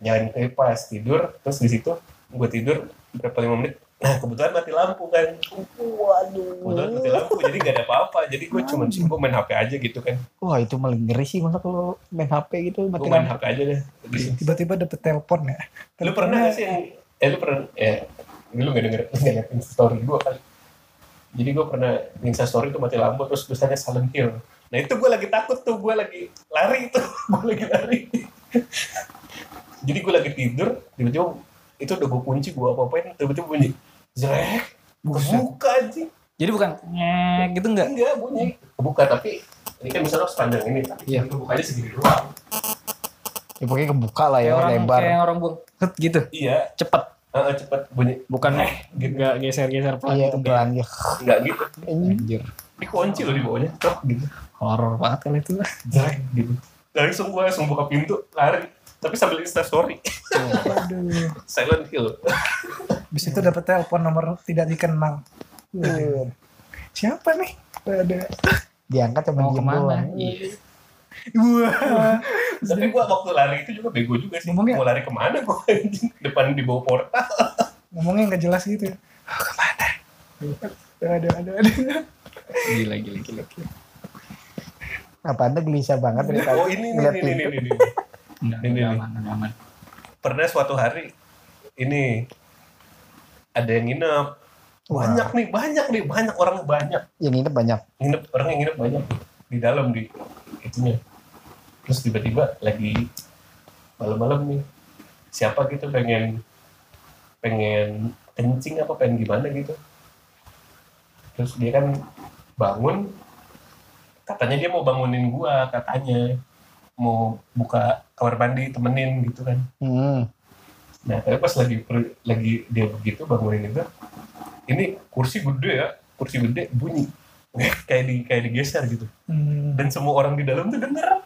Nyalain kipas tidur terus di situ gue tidur berapa lima menit. Nah kebetulan mati lampu kan. Waduh. kebetulan mati lampu jadi gak ada apa-apa. Jadi gue cuma gue main HP aja gitu kan. Wah itu malah ngeri sih masa kalau main HP gitu mati gue main lampu. HP aja deh. Tiba-tiba dapet telepon ya. lu pernah gak sih yang eh lu pernah ya lu gak denger [laughs] gak liat story gue kali jadi gue pernah Insta story tuh mati lampu terus tulisannya Silent Hill. Nah itu gue lagi takut tuh gue lagi lari tuh. [laughs] Gue lagi lari [laughs] jadi gue lagi tidur tiba-tiba itu udah gue kunci gue apa-apain tiba-tiba bunyi zrek kebuka anjing Jadi bukan ngek gitu enggak? enggak bunyi kebuka tapi ini kan misalnya sepanjang ini tapi Iya. kebukanya segini doang Ya pokoknya kebuka lah ya Kayak orang lebar. kayak orang buang hut gitu. iya Cepet. Heeh, cepet bunyi Bukan gitu. Enggak geser-geser pelan Iya gitu. pelan ya. enggak gitu Anjir. dikunci loh di bawahnya Tok, gitu Horor banget kali itu. Zrek gitu langsung gue langsung buka pintu lari tapi sambil insta story Aduh. silent hill Habis itu dapet telepon nomor tidak dikenal. Iya. Siapa nih? Ada. Diangkat sama Mau diem ke mana? doang. Iya. Wah. tapi gue waktu lari itu juga bego juga sih Ngomongnya- mau lari ke mana gue anjing [laughs] depan di bawah portal Ngomongnya nggak jelas gitu. Oh, ke mana? Ada, ada, ada. Gila gila gila. gila. Apa anda gelisah banget dari tadi oh ini ini, ini, ini, ini. Ini, enggak ini. aman, enggak aman. pernah suatu hari ini ada yang nginep banyak nih banyak nih banyak orang banyak Yang ini banyak. nginep orang yang nginep banyak di dalam di itunya terus tiba-tiba lagi malam-malam nih siapa gitu pengen pengen kencing apa pengen gimana gitu terus dia kan bangun katanya dia mau bangunin gua katanya mau buka kamar mandi temenin gitu kan Hmm. Nah, tapi pas lagi per- lagi dia begitu bangunin itu, ini kursi gede ya, kursi gede bunyi [laughs] kayak di kayak digeser gitu. Hmm. Dan semua orang di dalam tuh denger.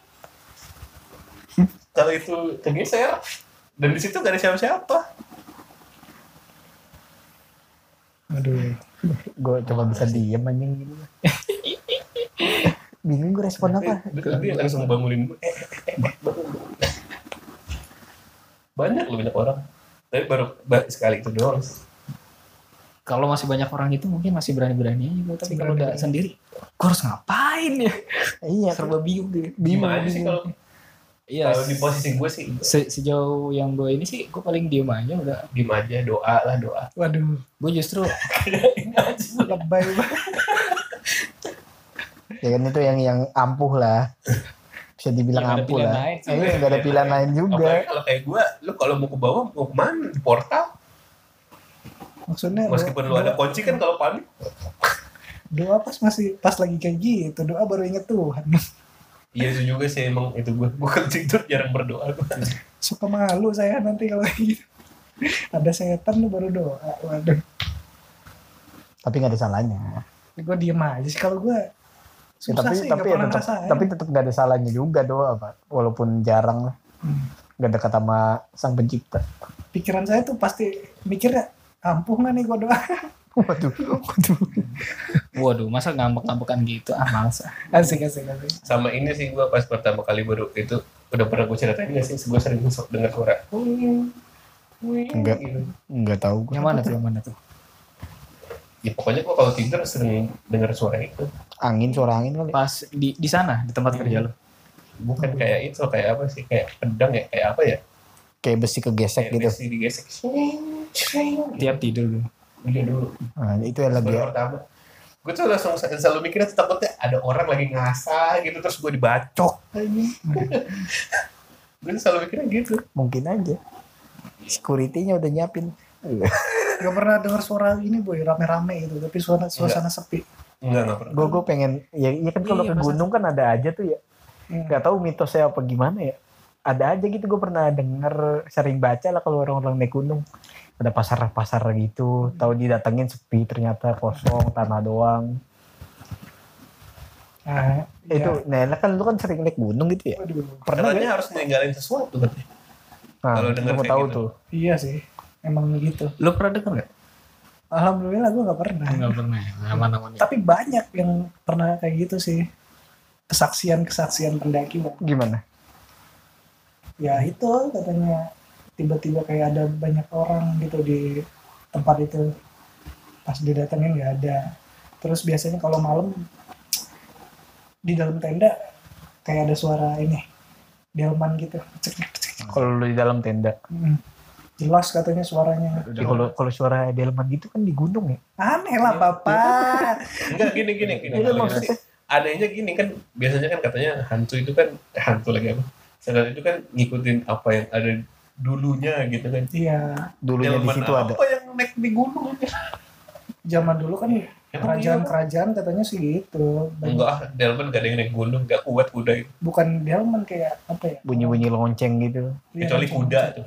[laughs] Kalau itu kegeser dan di situ gak ada siapa-siapa. Aduh. Gue coba bisa diem anjing gitu. [laughs] Bingung gue respon apa. Dia langsung bangunin gue. Eh, eh, eh. Banyak loh banyak orang. Tapi baru ba- sekali itu doang. Kalau masih banyak orang itu mungkin masih berani-berani aja. Tapi kalau udah sendiri, gue harus ngapain ya? Iya. Serba bingung gitu. Gimana sih kalau Iya. kalau di posisi gue sih se- sejauh yang gue ini sih, gue paling diem aja udah. diem aja doa lah doa. Waduh. Gue justru [laughs] aja. Lebay banget. Ya kan itu yang yang ampuh lah. Bisa dibilang Yang ada ampuh pilihan lah. lain. Eh, nggak ada pilihan lain juga. Apalagi kalau kayak gue, lu kalau mau ke bawah mau ke mana? Di portal. Maksudnya Meskipun lu ada kunci kan kalau panik. doa pas masih pas lagi kayak gitu doa baru inget Tuhan Iya itu juga sih emang itu gue. Gue kan tidur jarang berdoa gue. suka malu saya nanti kalau gitu ada setan lu baru doa waduh Tapi nggak ada salahnya. gue diem aja sih kalau gue Ya, susah tapi sih tapi ya tetap tapi tetap nggak ada salahnya juga doa pak. Walaupun jarang lah. Hmm. Nggak dekat sama sang pencipta. pikiran saya tuh pasti mikirnya ampuh nggak nih gue doa [laughs] Waduh. Waduh. Waduh, masa ngambek-ngambekan gitu? Ah, males. ah. asik asik asik Sama ini sih gue pas pertama kali baru itu udah pernah gue ceritain gak sih? Gue sering dengar suara. "Wing, wing," Enggak. gitu. Nggak tahu gue. Yang mana tuh? Yang mana tuh? Ya pokoknya gue kalau tidur sering dengar suara itu. Angin suara angin kali. Pas di di sana, di tempat kerja lo. Bukan kayak itu, kayak apa sih? Kayak pedang ya, kayak apa ya? Kayak besi kegesek Kayak gitu. besi digesek. Tiap tidur dulu. Iya dulu. Nah, itu yang lagi pertama gue tuh langsung selalu mikirnya tuh takutnya ada orang lagi ngasah gitu terus gue dibacok [laughs] gue selalu mikirnya gitu mungkin aja. Security-nya udah nyiapin. [laughs] gak pernah dengar suara ini boy rame-rame gitu tapi suara suasana sepi enggak enggak pernah Gue gue pengen ya iya kan kalau Iya, ke masa- gunung kan ada aja tuh ya. Hmm. Gak tahu mitosnya apa gimana ya. Ada aja gitu gue pernah denger sering baca lah kalau orang-orang naik gunung. Ada pasar-pasar gitu, tahu didatengin sepi ternyata kosong tanah doang. nah, Eh, Itu, nah kan lu kan sering naik gunung gitu ya. Waduh. Pernah harus ninggalin sesuatu kan Nah, kalau kayak tahu gitu. tuh. iya sih emang gitu Lo pernah denger gak? alhamdulillah gue gak pernah Enggak pernah. Aman-aman ya. tapi banyak yang pernah kayak gitu sih kesaksian kesaksian pendaki Bang. Gimana? ya itu katanya tiba-tiba kayak ada banyak orang gitu di tempat itu pas didatengin nggak ada terus biasanya kalau malam di dalam tenda kayak ada suara ini delman gitu. Kalau lu di dalam tenda. Hmm. Jelas katanya suaranya Ya, kalau kalau suara delman gitu kan di gunung ya. aneh lah papa [laughs] Enggak gini gini gini. Iya, Kalau maksudnya. gini, Anehnya gini kan biasanya kan katanya hantu itu kan eh, hantu lagi apa? Setan itu kan ngikutin apa yang ada dulunya gitu kan. iya Dulunya di situ ada. apa yang naik di gunung? zaman dulu kan iya, kerajaan-kerajaan katanya sih gitu Banyak- Enggak, ah, Delman gak ada yang naik gunung, gak kuat kuda itu. bukan delman kayak apa ya Bunyi-bunyi lonceng gitu. Iya, Kecuali kuda tuh.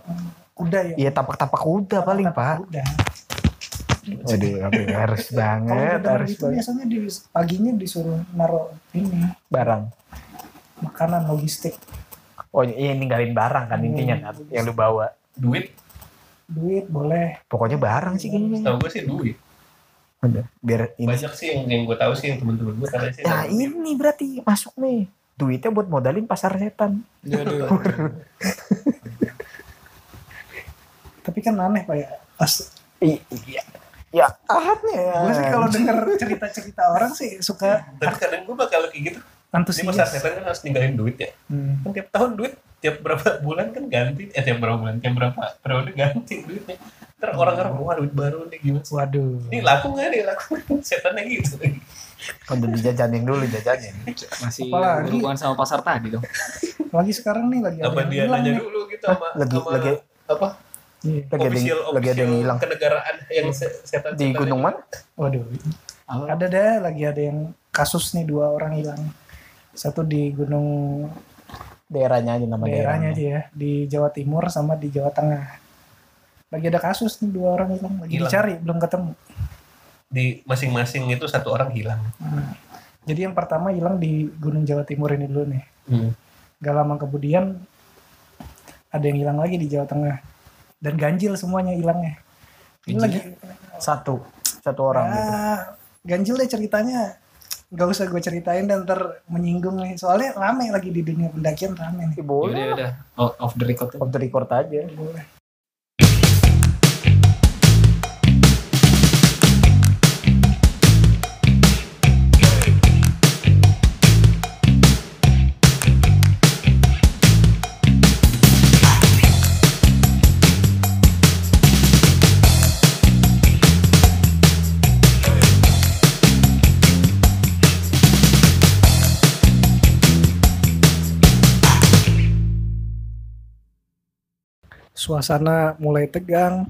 Kuda ya Iya tapak-tapak kuda paling pak. kuda Waduh, aduh, harus banget, harus itu banget. biasanya di paginya disuruh naruh ini Barang. makanan logistik Oh iya ninggalin barang kan intinya kan yang lu bawa. Duit, duit boleh Pokoknya barang sih kayaknya. tau gue sih duit. Udah, Biar ini. Banyak sih yang, yang gue tahu sih yang temen-temen gue katanya sih. Nah ini berarti masuk nih. Duitnya buat modalin pasar setan. [laughs] tapi kan aneh pak ya pas Iya. Ya, ahadnya. gue sih kalau denger cerita-cerita orang sih suka Tapi kadang gue bakal kayak gitu. Di pasar antusias setan kan harus ninggalin duit ya. Hmm. Kan tiap tahun duit, tiap berapa bulan kan ganti. Eh tiap berapa bulan, tiap berapa periode ganti duitnya. Ntar orang-orang, wah duit baru nih gimana. waduh Ini laku gak nih? Laku [laughs] setannya gitu. Udah dijajanin dulu jajanin. Masih Apalagi? berhubungan sama pasar tadi dong. [laughs] lagi sekarang nih lagi Apa dia nanya nih. dulu gitu sama, Lagi sama lagi apa. Lagi ada yang, official, lagi ada yang official hilang kenegaraan yang se- setan di gunung mana? waduh ada deh lagi ada yang kasus nih dua orang hilang satu di gunung Daerahnya aja nama daerahnya daerahnya. aja ya di Jawa Timur sama di Jawa Tengah lagi ada kasus nih dua orang hilang lagi Hilang. dicari belum ketemu di masing-masing itu satu orang hilang. Hmm. jadi yang pertama hilang di Gunung Jawa Timur ini dulu nih Hmm. gak lama kemudian ada yang hilang lagi di Jawa Tengah dan ganjil semuanya hilangnya ini lagi Satu, satu orang gitu. Ah, ganjil deh ceritanya nggak usah gue ceritain dan ntar menyinggung nih soalnya rame lagi di dunia pendakian rame nih Ya, boleh lah. udah. Out of the record. Off the record aja. boleh Suasana mulai tegang.